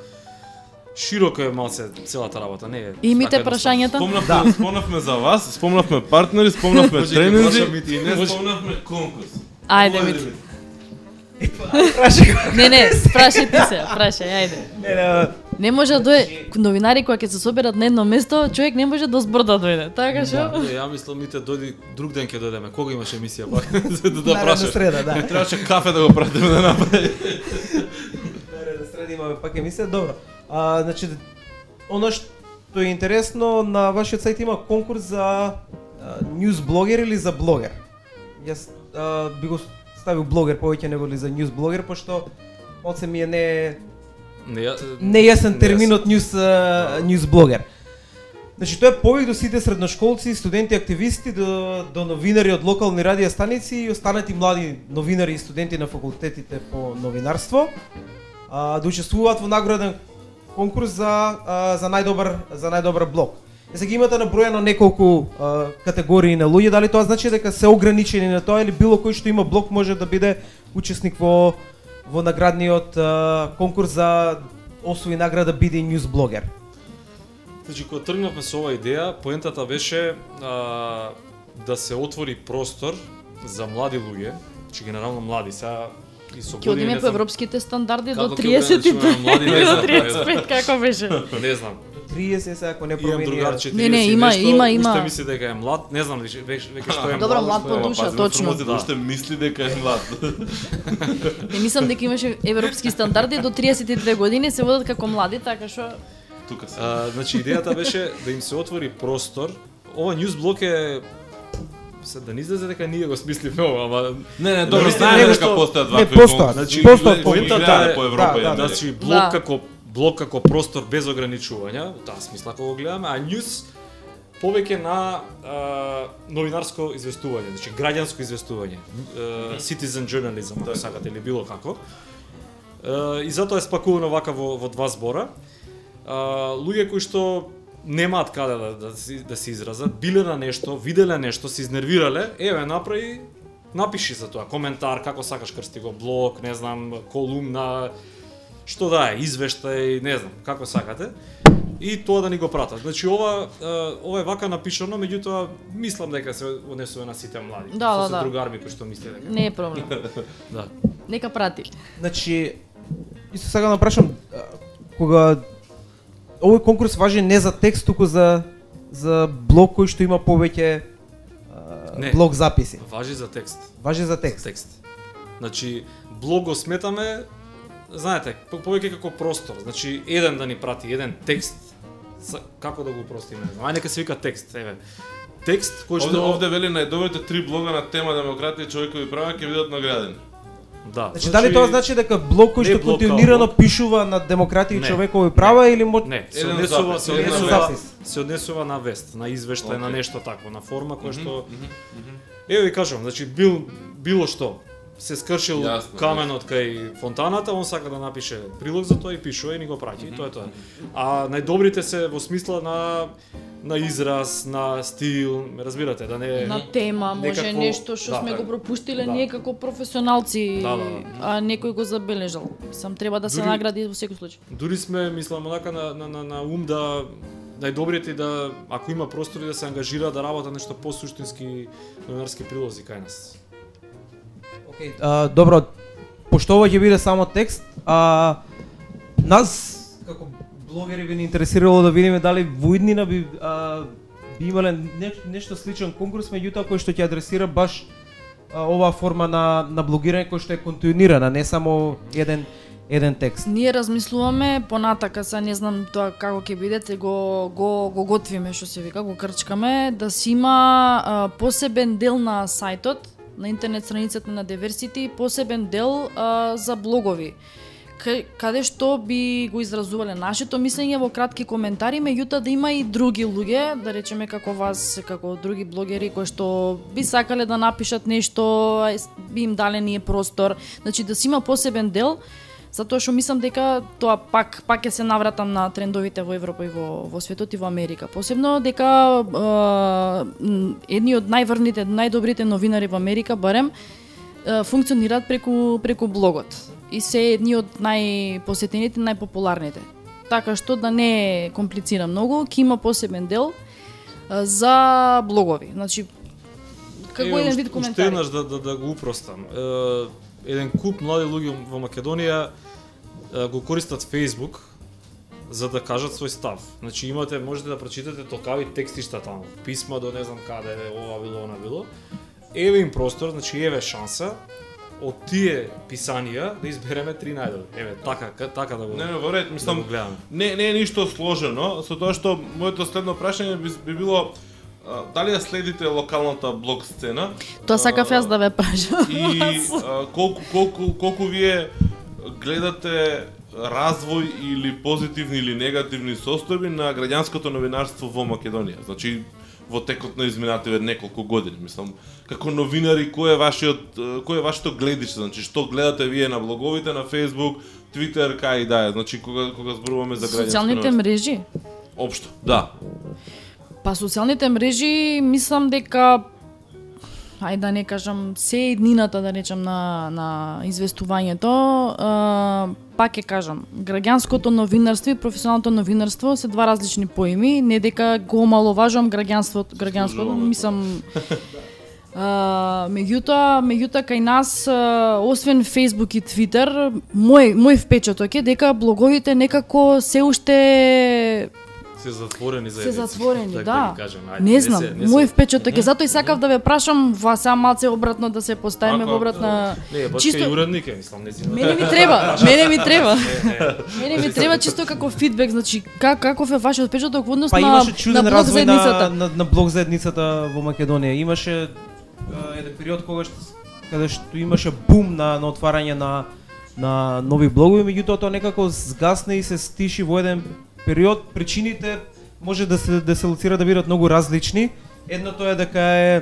широко е малце целата работа, не е. Имите едноставно. прашањата? Спомнавме, спомнавме за вас, спомнавме партнери, спомнавме тренинзи и не спомнавме конкурс. Ајде, Мити. Не, не, прашај ти се, прашај, ајде. Не, не, Не може да дојде новинари кога ќе се соберат на едно место, човек не може да збор да дојде. Така што? Не, ја мислам мите дојди друг ден ќе дојдеме. Кога имаш емисија пак за да, да наредна прашаш? среда, да. Требаше кафе да го пратиме да направи. Наредна среда имаме пак емисија, добро. А, значи, оно што е интересно, на вашиот сајт има конкурс за ньюс блогер или за блогер. Јас а, би го ставил блогер повеќе него ли за ньюс блогер, пошто он се ми е не нејасен не терминот а, ньюс блогер. Значи тоа е повик до сите средношколци, студенти, активисти, до, до новинари од локални радио станици и останати млади новинари и студенти на факултетите по новинарство а, да учествуваат во награден конкурс за а, за најдобар за најдобар блог. Е, Сега имате наброено неколку а, категории на луѓе, дали тоа значи дека се ограничени на тоа или било кој што има блог може да биде учесник во во наградниот а, конкурс за освои награда биде ньюс блогер. Значи, кога тргнавме со оваа идеја, поентата беше а, да се отвори простор за млади луѓе, значи генерално млади, сега и со Ќе години одиме по европските стандарди до Како ќе ограничиме 30 млади, не до знам, 35 како беше? не знам. 30 сега ако не промени. другар а, 40 Не, не, има, нешто, има, има. Уште мисли дека е млад, не знам веќе веќе веќе што е Добро, млад. млад што по е- душа, точно. Да. Уште мисли дека е млад. Не мислам дека имаше европски стандарди до 32 години се водат како млади, така што Тука се. А, значи идејата беше да им се отвори простор. Ова ньюс блок е се да не излезе дека ние го смисливме ова, ама Не, не, добро, не, знаеме не, дека постојат не, вакви. постојат. Значи, Постојат поентата е- по Европа да, и да, Америка. Значи блок Да. како блок како простор без ограничувања, у таа смисла кога го гледаме, а ньюс повеќе на а, новинарско известување, значи граѓанско известување, а, citizen journalism, ако сакате или било како. А, и затоа е спакувано вака во, во два збора. А, луѓе кои што немаат каде да, да, си, да се изразат, биле на нешто, виделе нешто, се изнервирале, еве направи напиши за тоа коментар како сакаш крсти го блог, не знам, колумна, што да е, извештај, не знам, како сакате. И тоа да ни го пратат. Значи ова ова е вака напишано, меѓутоа мислам дека се однесува на сите млади. Да, Со да, да. другарми кои што мисле дека. не е проблем. Да. Нека прати. Значи, исто сега да прашам, кога овој конкурс важи не за текст, туку за за блог кој што има повеќе Не. блог записи. Важи за текст. Важи за текст. Текст. Значи блог го сметаме знаете, по- повеќе како простор. Значи еден да ни прати еден текст са- како да го простиме. не знам. Ај нека се вика текст, еве. Текст кој Овде, што овде вели најдобрите три блога на тема демократија и човекови права ќе бидат наградени. да. Значи, дали тоа значи дека блог кој не што континуирано пишува на демократија и Не. човекови права или мо... Не, се однесува, се однесува, се однесува на вест, на извештај, на Окей. нешто такво, на форма која што Еве ви кажувам, значи бил било што се скршил Јасно, каменот кај фонтаната, он сака да напише прилог за тоа и пишува и ни го праќа. И тоа е тоа. А најдобрите се во смисла на на израз, на стил, ме разбирате, да не На тема, може некакво- нешто што да, сме така. го пропуштиле Да. ние како професионалци, Да, да, да. а некој го забележал. Сам треба да се Дури- награди во секој случај. Дури сме, мислам, онака на, на, на, на ум да најдобрите да, ако има простори да се ангажира да работат нешто по-суштински новинарски прилози кај нас. Океј, а, добро, пошто ова ќе биде само текст, а нас како блогери би ни интересирало да видиме дали во иднина би а, би имале не, нешто сличен конкурс, меѓутоа кој што ќе адресира баш а, оваа форма на на блогирање кој што е континуирана, не само еден еден текст. Ние размислуваме понатака, се не знам тоа како ќе бидете, го го го готвиме што се вика, го крчкаме да си има а, посебен дел на сајтот, на интернет страницата на Diversity, посебен дел а, за блогови. Каде што би го изразувале нашето мислење во кратки коментари, меѓутоа да има и други луѓе, да речеме како вас, како други блогери кои што би сакале да напишат нешто, би им дале ние простор, значи да си има посебен дел, затоа што мислам дека тоа пак пак ќе се навратам на трендовите во Европа и во во светот и во Америка. Посебно дека е, едни од најврните, најдобрите новинари во Америка барем е, функционираат преку преку блогот и се едни од најпосетените, најпопуларните. Така што да не комплицира многу, ќе има посебен дел за блогови. Значи како еден уште- вид Уште коментари. еднаш да, да, да го упростам. Е, еден куп млади луѓе во Македонија го користат Facebook за да кажат свој став. Значи имате можете да прочитате толкави текстишта таму, писма до не знам каде, ова било, она било. Еве им простор, значи еве шанса од тие писанија да избереме три најдобри. Еве така ка- така да го Не, не, во ред, да мислам, гледаме. не, не е ништо сложено, со тоа што моето следно прашање би, би било а, дали ја следите локалната блог сцена Тоа сакав јас да ве прашам. и а, колку колку колку вие гледате развој или позитивни или негативни состојби на граѓанското новинарство во Македонија. Значи во текот на изминативе неколку години, мислам, како новинари кој е вашиот кој е вашето гледиште, значи што гледате вие на блоговите на Facebook, Twitter, кај и да е, значи кога кога зборуваме за граѓанско Социјалните мрежи. Општо, да. Па социјалните мрежи мислам дека ајде да не кажам се еднината да речам на на известувањето, е, пак ќе кажам, граѓанското новинарство и професионалното новинарство се два различни поими, не дека го омаловажувам граѓанството, граѓанството, мислам Uh, меѓутоа, меѓутоа кај нас, uh, освен Facebook и Twitter, мој мој впечаток е дека блоговите некако се уште се затворени за се затворени, така да. ги кажем. Ајде, Не знам, се- не мој впечаток е, затоа и сакав да ве прашам, ва сега малце обратно да се поставиме во обратна... Не, баш Чисто- кај уредник е, мислам, не си. Мене ми треба, мене ми треба. Мене ми треба чисто како фидбек, значи как каков е вашиот впечаток во однос Па на на блог развој на, заедницата. на, на блог заедницата во Македонија. Имаше еден период кога што, каде што имаше бум на, на отварање на на нови блогови, меѓутоа тоа некако згасна и се стиши во еден период. Причините може да се да се лоцира да бидат многу различни. Едното е дека е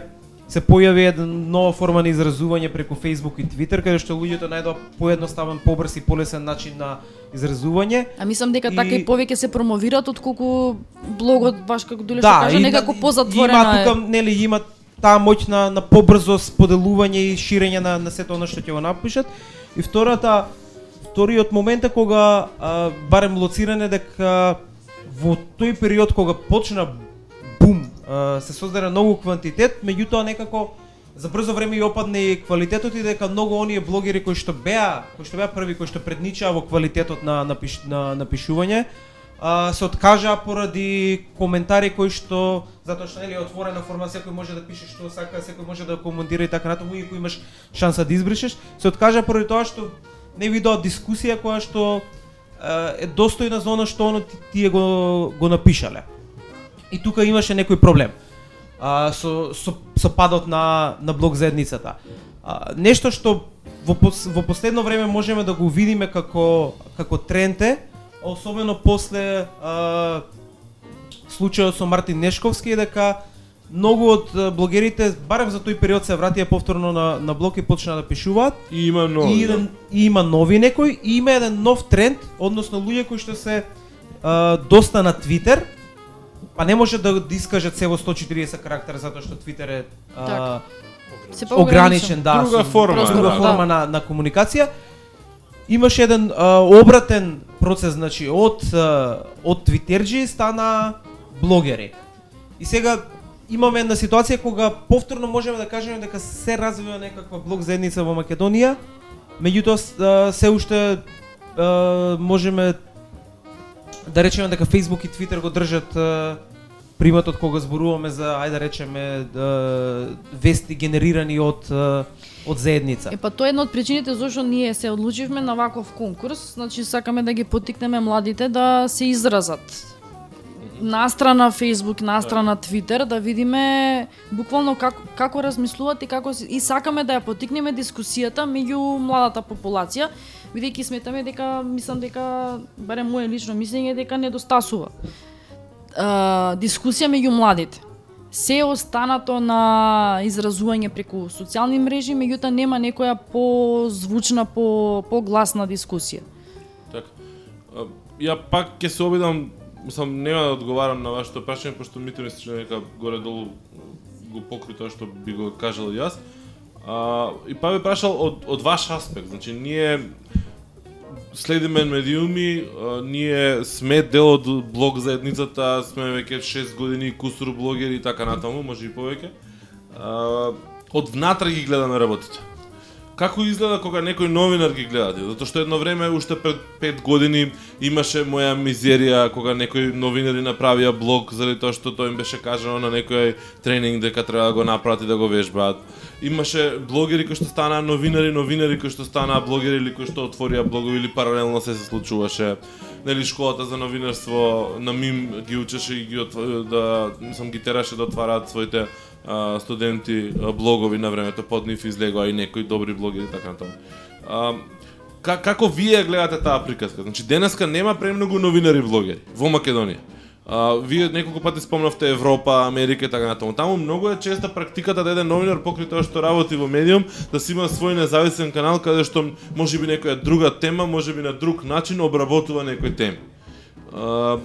се појави една нова форма на изразување преку Facebook и Twitter, каде што луѓето најдоа поедноставен, побрз и полесен начин на изразување. А мислам дека И- така и повеќе се промовираат отколку блогот баш како Дуле да, кажа и некако позатворена Има е. тука нели има таа моќ на, на побрзо споделување и ширење на на сето она што ќе го напишат. И втората вториот момент е кога а, барем лоциране дека во тој период кога почна бум, а, се создаде многу квантитет, меѓутоа некако за брзо време и опадне и квалитетот и дека многу оние блогери кои што беа, кои што беа први кои што предничаа во квалитетот на напиш, на напишување, а, се откажаа поради коментари кои што затоа што нели отворена форма секој може да пише што сака, секој може да коментира и така натаму и кој имаш шанса да избришеш, се откажа поради тоа што не видоа дискусија која што е, достојна за она што оно ти- тие го го напишале. И тука имаше некој проблем. А, со, со, со падот на, на блок заедницата. А, нешто што во, во последно време можеме да го видиме како, како тренд е, особено после а, случајот со Мартин Нешковски е дека многу од блогерите, барем за тој период се вратија повторно на, на блок и почнаа да пишуваат. И има нови. И, еден, и има нови некои и има еден нов тренд, односно луѓе кои што се а, доста на Твитер, па не може да, да искажат се во 140 карактера затоа што Твитер е а. Се ограничен, да, Друга форма, друга да. форма на, на комуникација. Имаше еден а, обратен процес, значи од а, од твитерџи стана блогери. И сега имаме една ситуација кога повторно можеме да кажеме дека се развива некаква блог заедница во Македонија, меѓутоа се уште можеме да речеме дека Facebook и Twitter го држат приматот кога зборуваме за ајде да речеме вести генерирани од од заедница. Е па тоа е една од причините зошто ние се одлучивме на ваков конкурс, значи сакаме да ги потикнеме младите да се изразат. Настрана Facebook, настрана Twitter, да видиме буквално како, како размислуваат и како и сакаме да ја потикнеме дискусијата меѓу младата популација, бидејќи сметаме дека мислам дека барем мое лично мислење дека недостасува а, дискусија меѓу младите. Се останато на изразување преку социјални мрежи, меѓутоа нема некоја позвучна, по погласна дискусија. Така. Ја пак ќе се обидам, мислам нема да одговарам на вашето прашање пошто мите мислам дека горе долу го покри тоа што би го кажал и јас. А, и па би прашал од од ваш аспект, значи ние следиме медиуми, а, ние сме дел од блог заедницата, сме веќе 6 години кусур блогери и така натаму, може и повеќе. А, од внатре ги гледаме работите. Како изгледа кога некој новинар ги гледате? Затоа што едно време, уште пред 5 години, имаше моја мизерија кога некои новинари направија блог заради тоа што тоа им беше кажано на некој тренинг дека треба да го направат и да го вежбаат. Имаше блогери кои што станаа новинари, новинари кои што станаа блогери или кои што отворија блогови или паралелно се се случуваше. Нели школата за новинарство на МИМ ги учеше и ги отв... да мислам ги тераше да отвараат своите студенти блогови на времето под нив излегоа и некои добри блогери и така натаму. А, ка, како вие гледате таа приказка? Значи денеска нема премногу новинари блогери во Македонија. А, вие неколку пати спомнавте Европа, Америка и така натаму. Таму многу е честа практиката да еден новинар покри тоа што работи во медиум да си има свој независен канал каде што можеби некоја друга тема, можеби на друг начин обработува некој теми. А,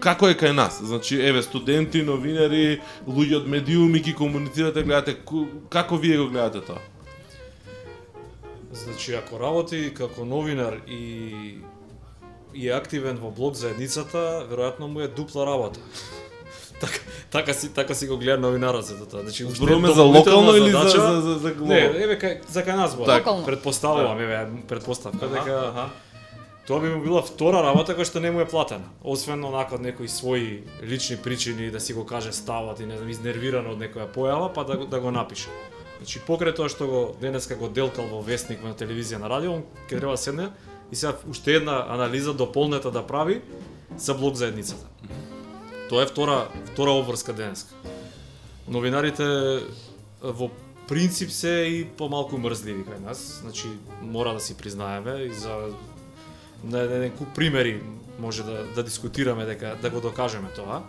како е кај нас? Значи, еве, студенти, новинари, луѓе од медиуми ги комуницирате, гледате, како вие го гледате тоа? Значи, ако работи како новинар и и е активен во блог заедницата, веројатно му е дупла работа. така, така си така си го гледа новинарот за тоа. Значи, Зборуваме за локално или за, задача- за, за, за глобално? Не, еве кај за кај нас. Локално. Предпоставувам, еве, предпоставка дека аха. Тоа би му била втора работа која што не му е платена. Освен онака од некои своји лични причини да си го каже ставот и не знам изнервиран од некоја појава, па да, го- да го напише. Значи покрај тоа што го денеска го делкал во вестник на телевизија на радио, он ќе треба да седне и сега уште една анализа дополнета да прави за блок заедницата. Тоа е втора втора обврска денеска. Новинарите во принцип се и помалку мрзливи кај нас, значи мора да си признаеме и за на еден куп примери може да да дискутираме дека да го докажеме тоа.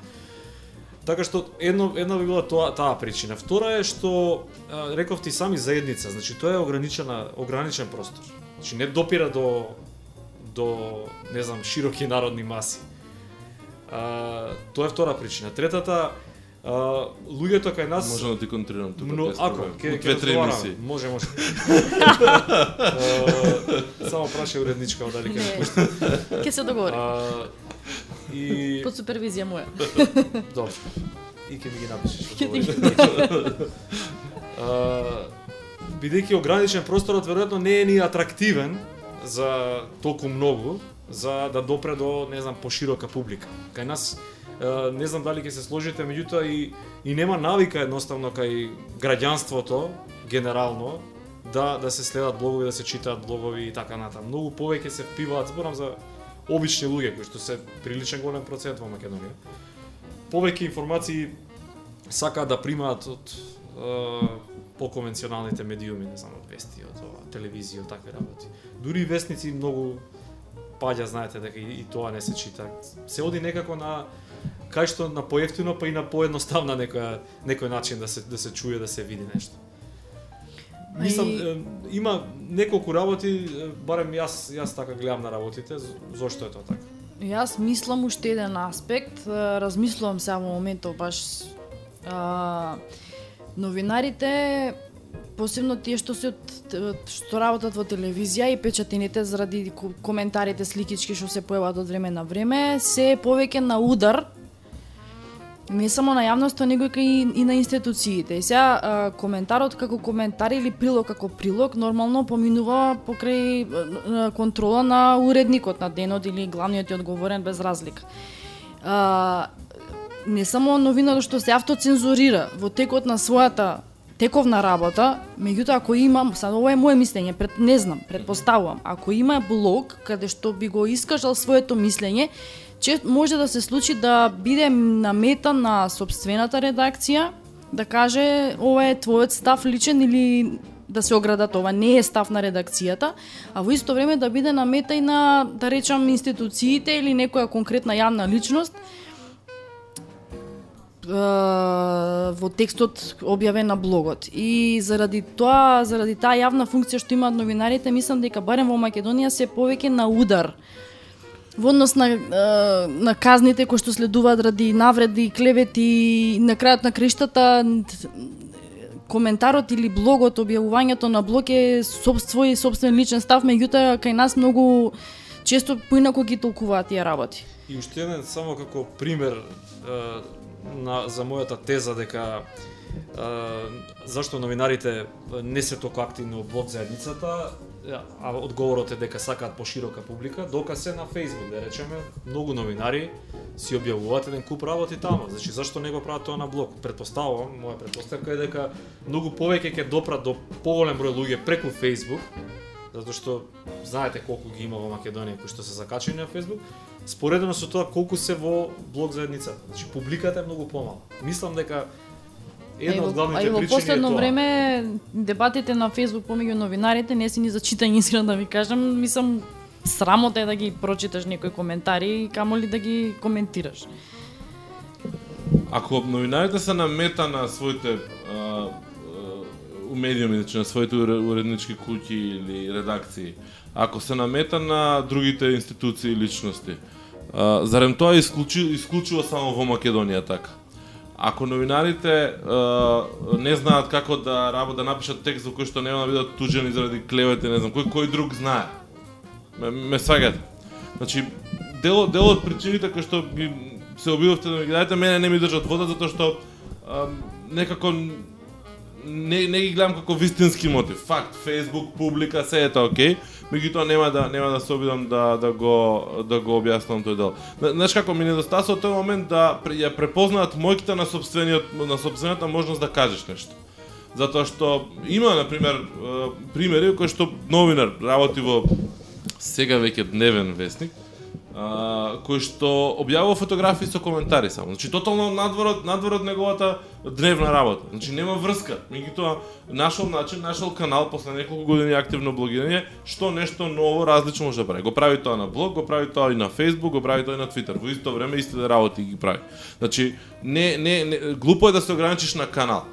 Така што едно една би била тоа таа причина. Втора е што а, реков ти сами заедница, значи тоа е ограничена ограничен простор. Значи не допира до до не знам широки народни маси. А, тоа е втора причина. Третата а, луѓето кај нас Можам да ти контрирам тука. Без ако, проблем. ќе ќе разговараме. Може, може. Е, Само праша уредничка дали ќе пушти. Ќе се договори. А, И Под супервизија моја. добро. И ќе ми ги напишеш. Ќе ти ги бидејќи ограничен просторот веројатно не е ни атрактивен за толку многу за да допре до не знам поширока публика. Кај нас не знам дали ќе се сложите, меѓутоа и и нема навика едноставно кај граѓанството генерално да да се следат блогови, да се читаат блогови и така натаму. Многу повеќе се впиваат, зборам за обични луѓе кои што се приличен голем процент во Македонија. Повеќе информации сакаат да примаат од е, поконвенционалните медиуми, не знам, од вести, од ова, телевизија, од такви работи. Дури и вестници многу паѓа, знаете дека и, и тоа не се чита. Се оди некако на кај што на поевтино па и на поедноставна некоја некој начин да се да се чуе, да се види нешто. Мислам, и- има неколку работи, барем јас јас така гледам на работите, зошто е тоа така. Јас мислам уште еден аспект, размислувам сега во моментов баш а, новинарите посебно тие што се што работат во телевизија и печатините заради ко- коментарите сликички што се појават од време на време, се повеќе на удар не само на јавноста, него и, и на институциите. И сега а, коментарот како коментар или прилог како прилог нормално поминува покрај а, контрола на уредникот на денот или главниот и одговорен без разлика. А, не само новината што се автоцензурира во текот на својата тековна работа, меѓутоа ако има, сад ова е мое мислење, пред, не знам, предпоставувам, ако има блог каде што би го искажал своето мислење, че може да се случи да биде намета на собствената редакција, да каже ова е твојот став личен или да се оградат ова не е став на редакцијата, а во исто време да биде намета и на да речам институциите или некоја конкретна јавна личност во текстот објавен на блогот. И заради тоа, заради таа јавна функција што имаат новинарите, мислам дека барем во Македонија се повеќе на удар во однос на, на казните кои што следуваат ради навреди, клевети, и на крајот на криштата коментарот или блогот, објавувањето на блог е соб, свој собствен личен став, меѓутоа кај нас многу често поинаку ги толкуваат тие работи. И уште еден само како пример е, на за мојата теза дека е, зашто новинарите не се толку активни од блог заедницата, а одговорот е дека сакаат поширока публика, докасе на Facebook, да речеме, многу новинари си објавуваат еден куп работи таму. Значи зашто не го прават тоа на блог? Предпоставувам, моја предпоставка е дека многу повеќе ќе допрат до поголем број луѓе преку Facebook, затоа што знаете колку ги има во Македонија кои што се закачени на Facebook, споредено со тоа колку се во блог заедницата. Значи публиката е многу помала. Мислам дека една во- од главните и во причини е последно тоа. време дебатите на Facebook помеѓу новинарите не се ни за читање искрено да ви кажам, мислам срамота е да ги прочиташ некои коментари, камоли да ги коментираш. Ако новинарите се намета на своите а, у медиуми, значи на своите уре- уреднички куќи или редакции, ако се намета на другите институции и личности, А, зарем тоа исклучи, исклучиво само во Македонија така? Ако новинарите е, не знаат како да работат, да напишат текст за кој што нема да бидат тужени заради клевети, не знам, кој кој друг знае. Ме, ме сваѓате. Значи, дел, дел од причините кои што ги се обидовте да ми ги дадете, мене не ми држат вода затоа што е, некако не, не ги гледам како вистински мотив. Факт, Facebook, публика, се е тоа окей, меѓутоа нема да нема да се обидам да да го да го објаснам тој дел. Знаеш како ми недостасува тој момент да ја препознаат мојките на собствениот на собствената можност да кажеш нешто. Затоа што има на пример примери кои што новинар работи во сега веќе дневен вестник, а, кој што објавува фотографии со коментари само. Значи тотално надвор од надвор од неговата дневна работа. Значи нема врска. Меѓутоа нашол начин, нашол канал после неколку години активно блогирање, што нешто ново, различно може да прави. Го прави тоа на блог, го прави тоа и на Facebook, го прави тоа и на Twitter. Во исто време истите работи ги прави. Значи не не, не глупо е да се ограничиш на канал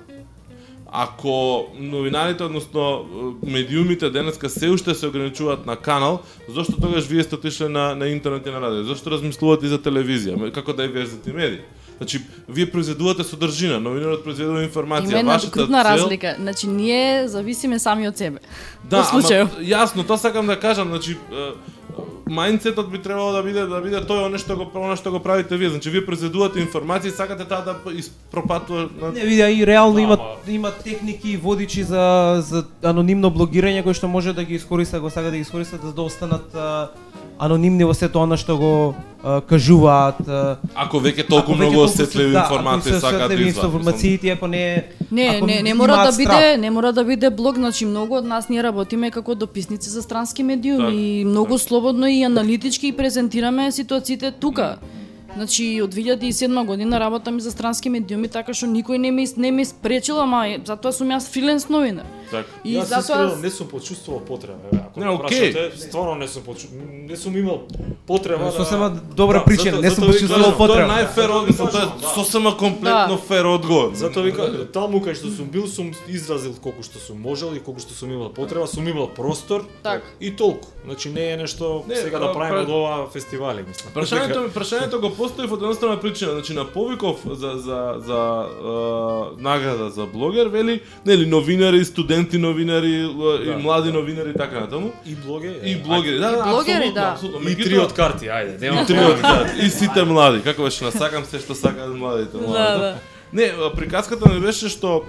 ако новинарите, односно е, медиумите денеска се уште се ограничуваат на канал, зошто тогаш вие сте отишле на, на интернет и на радио? Зошто размислувате и за телевизија? Како да е верзите медии? Значи, вие произведувате содржина, новинарот произведува информација. Има една крупна цел... разлика. Значи, ние зависиме сами од себе. Да, ама, јасно, тоа сакам да кажам, значи мајндсетот би требало да биде да биде тоа оно што го оно што го правите вие. Значи вие произведувате информација и сакате таа да испропатува на Не видя и реално Да, има има техники и водичи за за анонимно блогирање кои што може да ги искористат, го сака да ги искористат за да останат а, анонимни во сето она што го а, кажуваат. а, Ако веќе толку ако многу осетливи да, информации сакаат да извадат. информациите, ако не Не, ако не, не мора да страх. биде, не мора да биде блог, значи многу од нас ние работиме како дописници за странски медиуми Так, и многу слободно и аналитички презентираме ситуациите тука. Значи од 2007 година работам и за странски медиуми, така што никој не ми не ми спречил, ама затоа сум јас фриленс новинар. Така. И Јас затоа искрено не сум почувствувал потреба, еве, ако Не, ме окей. прашате, стварно не сум почу... не сум имал потреба да Сосема добра Да, причина, не сум почувствувал кажам, Тоа е потреба. најфер одговор, тоа е сосема комплетно Да. фер одговор. Затоа ви кажам, таму кај што сум бил сум изразил колку што сум можел и колку што сум имал потреба, сум имал простор Так. и толку. Значи не е нешто Не, сега да правиме пра- од ова фестивали, мислам. Прашањето ми, прашањето го постои од едноставна причина, значи на повиков за за за е, награда за блогер вели, нели новинари, студенти новинари л- и Да, млади да. новинари и така натаму. и блогери. И блогери, да, И да, блогери, да. апсолутно. И три од карти, ајде, нема. И три од карти. И сите млади. Како беше насакам се што сакаат младите. Да, младите. да. Не, а, приказката ми беше што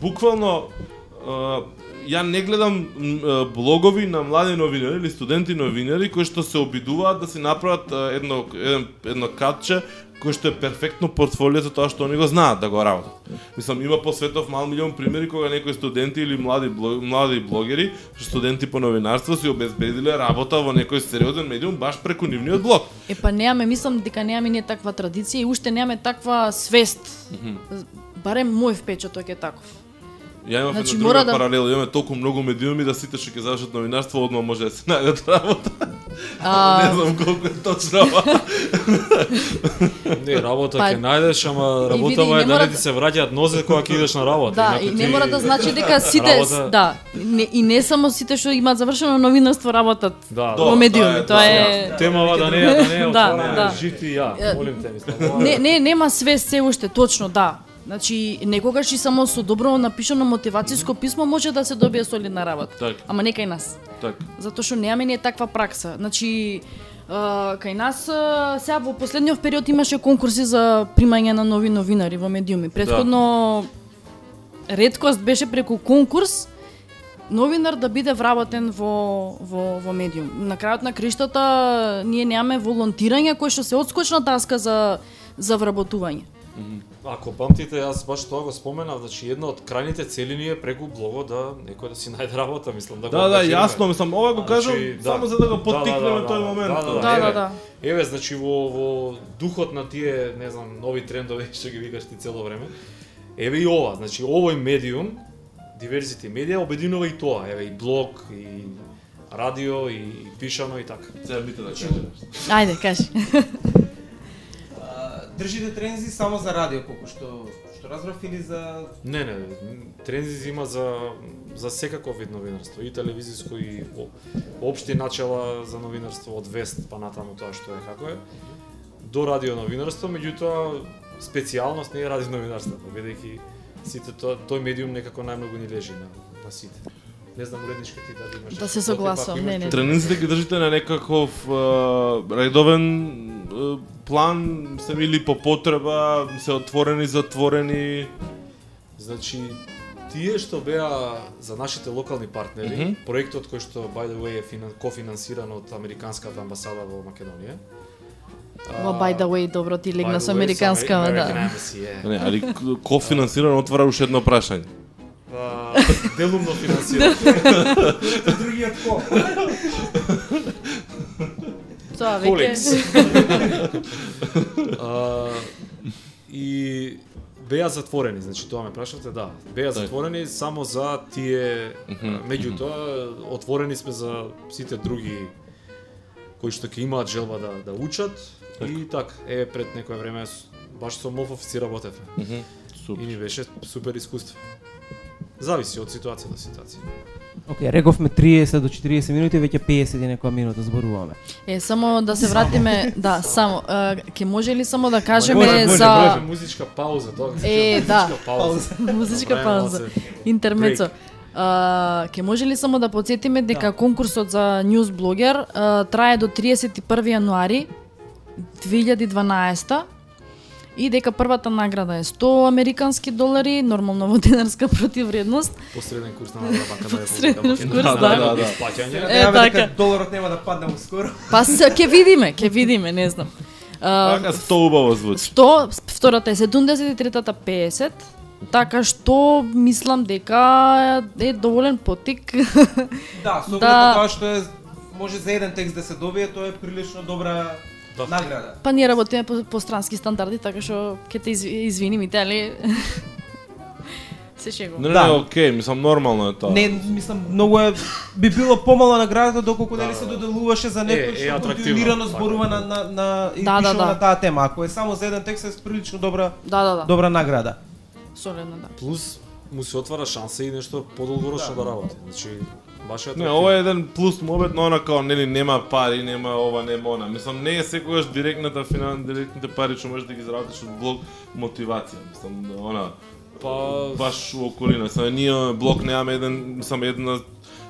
буквално ја не гледам блогови на млади новинари или студенти новинари кои што се обидуваат да си направат едно едно, едно катче кој што е перфектно портфолио за тоа што они го знаат да го работат. Мислам, има по светов мал милион примери кога некои студенти или млади блог, млади блогери, студенти по новинарство си обезбедиле работа во некој сериозен медиум баш преку нивниот блог. Е па немаме, мислам дека немаме ние таква традиција и уште немаме таква свест. Барем мој впечаток е таков. Ја имав Значи, една мора друга да- паралела, имаме толку многу медиуми да сите што ќе завршат новинарство одма може да се најдат работа. А, не знам колку е точно ова. Не, работа Па- ќе најдеш, ама И работава е да не ти се враќаат нозе кога ќе идеш на работа. Да, инаку и не ти- мора да значи дека сите, Работа- да, не, и не само сите што имаат завршено новинарство работат Да, во тоа медиуми, е- тоа тоа е Темава да не е, да не е Да, да. жити и ја, Е, молим те, мислам. Не, не, нема свест се уште, точно, да. Значи, некогаш и само со добро напишано мотивацијско писмо може да се добие солидна работа. Так. Ама не кај нас. Так. Затоа што немаме ние таква пракса. Значи, а, кај нас а, сега во последниот период имаше конкурси за примање на нови новинари во медиуми. Предходно редкост беше преку конкурс новинар да биде вработен во, во, во медиум. На крајот на криштата ние немаме волонтирање кој што се одскочна таска за за вработување. Ако памтите, јас баш тоа го споменав, значи една од крајните цели ни е преку блогот да некој да си најде работа, мислам да го Да, да, јасно, мислам, ова го кажам Значи, само за да го Да, поттикнеме да, да, тој да, момент. Да, да, Да, еве, да, да. Еве, значи во во духот на тие, не знам, нови трендови што ги викаш ти цело време. Еве и ова, значи овој медиум Diversity Media обединува и тоа, еве и блог и радио и, и пишано и така. Сега бите да кажеш. Ајде, кажи. Држите трензи само за радио колку што што разбрав или за Не, не, трензи има за за секаков вид новинарство, и телевизиско и о- општи начела за новинарство од вест па натаму тоа што е како е. до радио новинарство, меѓутоа специјалност не е радио новинарство, бидејќи сите тоа тој медиум некако најмногу ни лежи на на сите. Не знам уредничка ти дали имаш. Да се ако не, не. Тренинзите ги држите на некаков е, редовен план, се или по потреба, се отворени, затворени. Значи, тие што беа за нашите локални партнери, Мгм. проектот кој што by the way е финан, кофинансиран од американската амбасада во Македонија. Ова by the way, добро ти легна со американска, да. Embassy. Не, али ко финансирано отвара уште едно прашање. А, делумно финансиран. Другиот ко? Тоа веќе А, и беа затворени, значи тоа ме прашавте, да. Беа затворени само за тие, меѓутоа отворени сме за сите други кои што ќе имаат желба да да учат и така, е пред некое време баш со МОФ офици работевме. Мгм, И Супер. ни беше супер искуство. Зависи од ситуација до ситуација. Океј, рековме 30 до 40 минути, веќе 50 и некоја минута зборуваме. Е, само да се вратиме, да, само, е, ќе може ли само да кажеме Може, може, за... може музичка пауза, тоа. Е, да. Музичка пауза. Музичка пауза. Интермецо. ке може ли само да подсетиме дека конкурсот за News Blogger а, трае до 31 јануари 2012 и дека првата награда е 100 американски долари, нормално во денарска противредност. Посреден курс на Народна банка на Посреден курс, да. Да, да, да. Е, дека така. доларот нема да падне скоро. Па се, ќе видиме, ќе видиме, не знам. Така сто убаво звучи. 100, втората е 70 и третата 50. Така што мислам дека е доволен потик. Да, со Да. да. тоа што е може за еден текст да се добие, тоа е прилично добра Да. награда. па ние работиме по, по странски стандарди, така што ќе те изви- извинимите, али се шегувам. Не, не, Да. не, окей, мислам нормално е тоа. Не, мислам, многу е би било помала наградата доколку нели се доделуваше за некој Е, што континуирано така. зборува на на на и Да, да, да. на таа тема. Ако е само за еден текст е прилично добра Да, да, да. добра награда. Солидно, да. Плюс му се отвара шанса и нешто подолгорочно да, работи. Значи баш е Не, ова е еден плюс мобет, но она као нели нема пари, нема ова, нема она. Мислам не е секогаш директната финан, директните пари што можеш да ги заработиш од блог мотивација. Мислам она па баш у околина. Само ние блок немаме еден, мислам една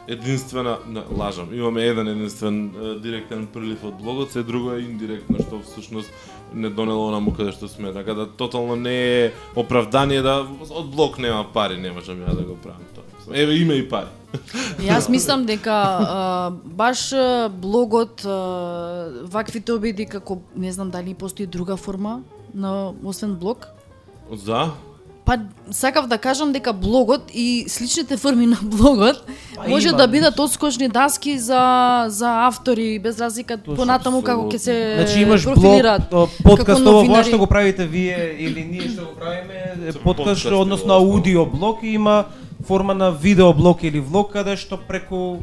единствена, не, лажам, имаме еден единствен директен прилив од блогот, се друго е индиректно што всушност не донело онаму каде што сме. Така да тотално не е оправдание да од блок нема пари, не можам ја да го правам тоа. Еве има и пари. Јас мислам дека а, баш блогот а, ваквите обиди како не знам дали постои друга форма на освен блог. За? Па сакав да кажам дека блогот и сличните форми на блогот Па може има, да бидат одскочни даски за за автори без разлика Точно, понатаму како ќе се Значи имаш блог, подкаст ова новинари. што го правите вие или ние што го правиме, подкаст подкасти што односно аудио блог и има форма на видео блог или влог каде што преку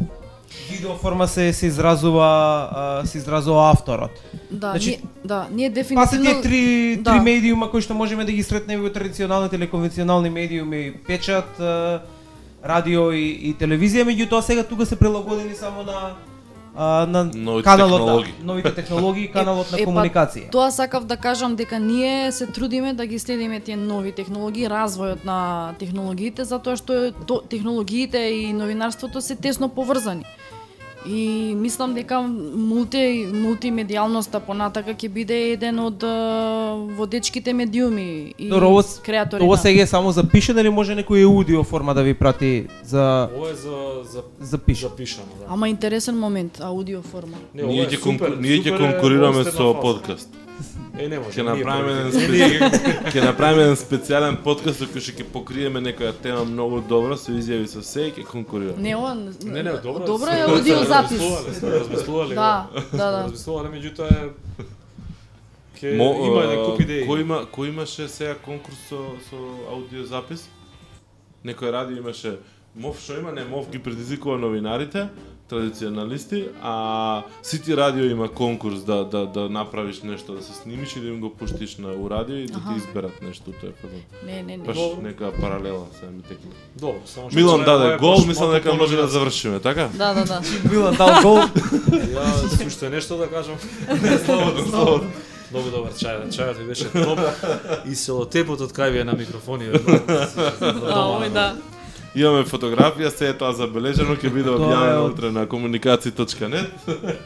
видео форма се се изразува се изразува авторот. Да, Значи, ние, да, ние Па се дефинитивно три да. три медиума кои што можеме да ги сретнеме во традиционалните или конвенционални медиуми, печат, радио и, и телевизија, меѓутоа сега тука се прилагодени само на а, на Новите каналот технологии. Да, новите технологии и каналот на е, па, комуникација. Тоа сакав да кажам дека ние се трудиме да ги следиме тие нови технологии, развојот на технологиите, затоа што то, технологиите и новинарството се тесно поврзани. И мислам дека мулти мултимедијалноста понатака ќе биде еден од водечките медиуми и Добро, ово, креатори. на- сега е само запишено или може некој аудио форма да ви прати за ова е за за запишано? запишано, да. Ама интересен момент, аудио форма. Не, Ние е ќе конкурираме со подкаст. Е, не може. Ќе направиме еден специјален ќе направиме еден специјален подкаст кој ќе ќе покриеме некоја тема многу добра, со изјави со се и ќе конкурираме. Не, ова Не, не, добро. Добро е аудио запис. размислувале. Да, да, да. Размислувале, меѓутоа е Ке Мо, има куп идеи. Кој има кој имаше сега конкурс со со аудиозапис? Некој радио имаше МОВ што има, не МОВ ги предизвикува новинарите, традиционалисти, а Сити радио има конкурс да да да направиш нешто, да се снимиш и да им го пуштиш на у радио и да ти изберат нешто тој фазон. Не, не, не. Баш Добро. нека паралела сега ми текне. Добро, само што Милан е даде гол, мислам дека може да завршиме, така? Да, да, да. Милан дал гол. Ја уште нешто да кажам. Слободно, слободно. Многу добар чај, чајот ви беше топ и селотепот од кај ви е на микрофони. да се- овој да. Имаме фотографија, се е тоа забележано, ќе биде објавено од- утре на комуникаци.нет.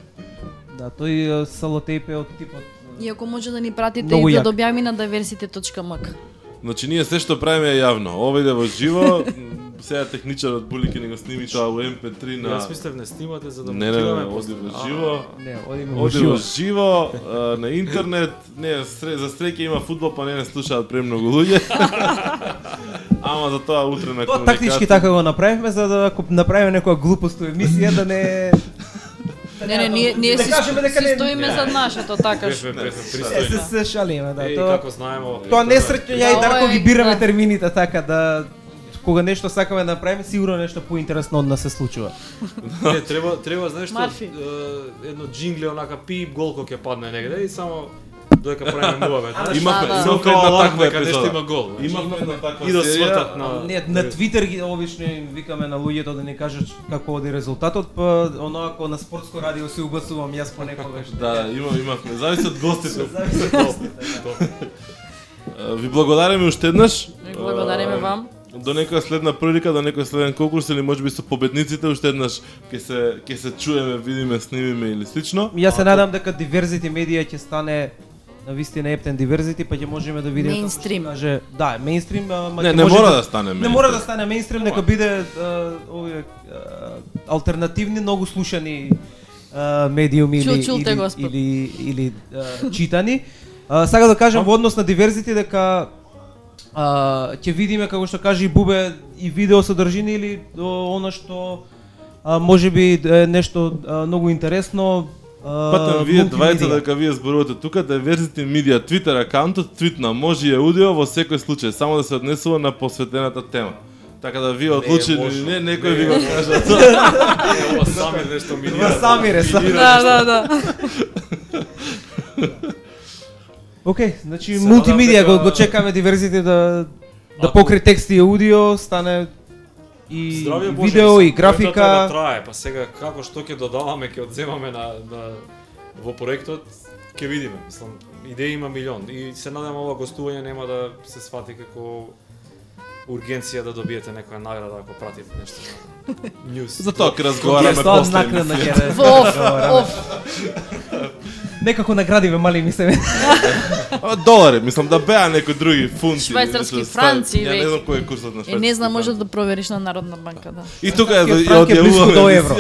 Да, тој е, салотейп е од типот Иако може да ни пратите и да добјави на diversity.mk. Значи ние се што правиме е јавно. Ова иде во живо. Сега техничарот Були ќе ни го сними тоа у MP3 на Јас мислев не снимате за да Не, не, не, оди во живо. Не, одиме во Оди живо. во живо, на интернет, не, за среќа има фудбал, па не не слушаат премногу луѓе. Ама за тоа утре на Тоа тактички така го направивме за да ако направиме некоја глупост у емисија да не Не, не, ние ние Да си, кажеме дека си не- стоиме зад нашето така Е, се, се шалиме, да. Е, Тоа како знаеме, тоа несреќно ја и Дарко ги бираме да. термините така да кога нешто сакаме да направиме, сигурно нешто поинтересно од нас се случува. Не, треба треба знаеш што едно джингле онака пип голко ќе падне негде и само додека правиме муавет. знаеш? Имавме, имавме една таква епизода. има гол. Имавме една таква И да свртат на Не, на Твитер ги обично им викаме на луѓето да ни кажат како оди резултатот, па онако на спортско радио се угасувам јас понекогаш. Да, има, имавме. Зависи од гостите. Зависи од гостите, да. Ви благодариме уште еднаш. Ви благодариме вам. До некоја следна прилика, до некој следен конкурс или можеби со победниците уште еднаш ќе се ќе се чуеме, видиме, снимиме или слично. Јас се надам дека Diversity медија ќе стане на вистина ептен Diversity, па ќе можеме да видиме што Каже, да, меинстрим, ама Не, ќе не може мора да стане Не мора да стане меинстрим, нека биде овие алтернативни, многу слушани а, медиуми Чул- или чулте, или, или или а, читани. А, сака да кажам во однос на Diversity дека а, ќе видиме како што каже и Бубе и видео содржини или о, она што а, може би е нешто а, многу интересно Патам вие двајца дека вие зборувате тука Diversity Media Twitter акаунтот твитна може и аудио во секој случај само да се однесува на посветената тема. Така да вие одлучени или не, некој Не ви го кажа. Ова сами нешто ми Ва сами ре, сами. Да, да, да. Океј, значи мултимедија го, го чекаме диверзите да да покри текст и аудио, стане и Здравје Боже, видео и графика. да трае, па сега како што ќе додаваме, ќе одземаме на, на во проектот, ќе видиме. Мислам, идеи има милион и се надевам ова гостување нема да се свати како ургенција да добиете некоја награда ако пратите нешто на ньюс. За тоа ќе разговараме Јас тоа после. накнадно ќе да- разговараме. оф. Некако наградиве мали ми се. Долари, мислам да беа некои други фунти. Швајцарски франци, Ја не знам кој е курсот на Е, швајцарски не знам, може да провериш на Народна банка, да. И тука е близко до одјавуваме евро.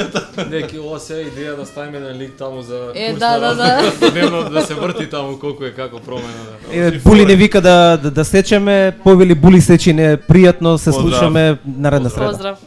Не, ќе ова се идеја да ставиме на лик таму за Е, курс да, на да, да. Дневно да се врти таму колку е како промена. Да. Були не вика да да, да сечеме, повели Були сечи не пријатно се слушаме наредна среда. Поздрав.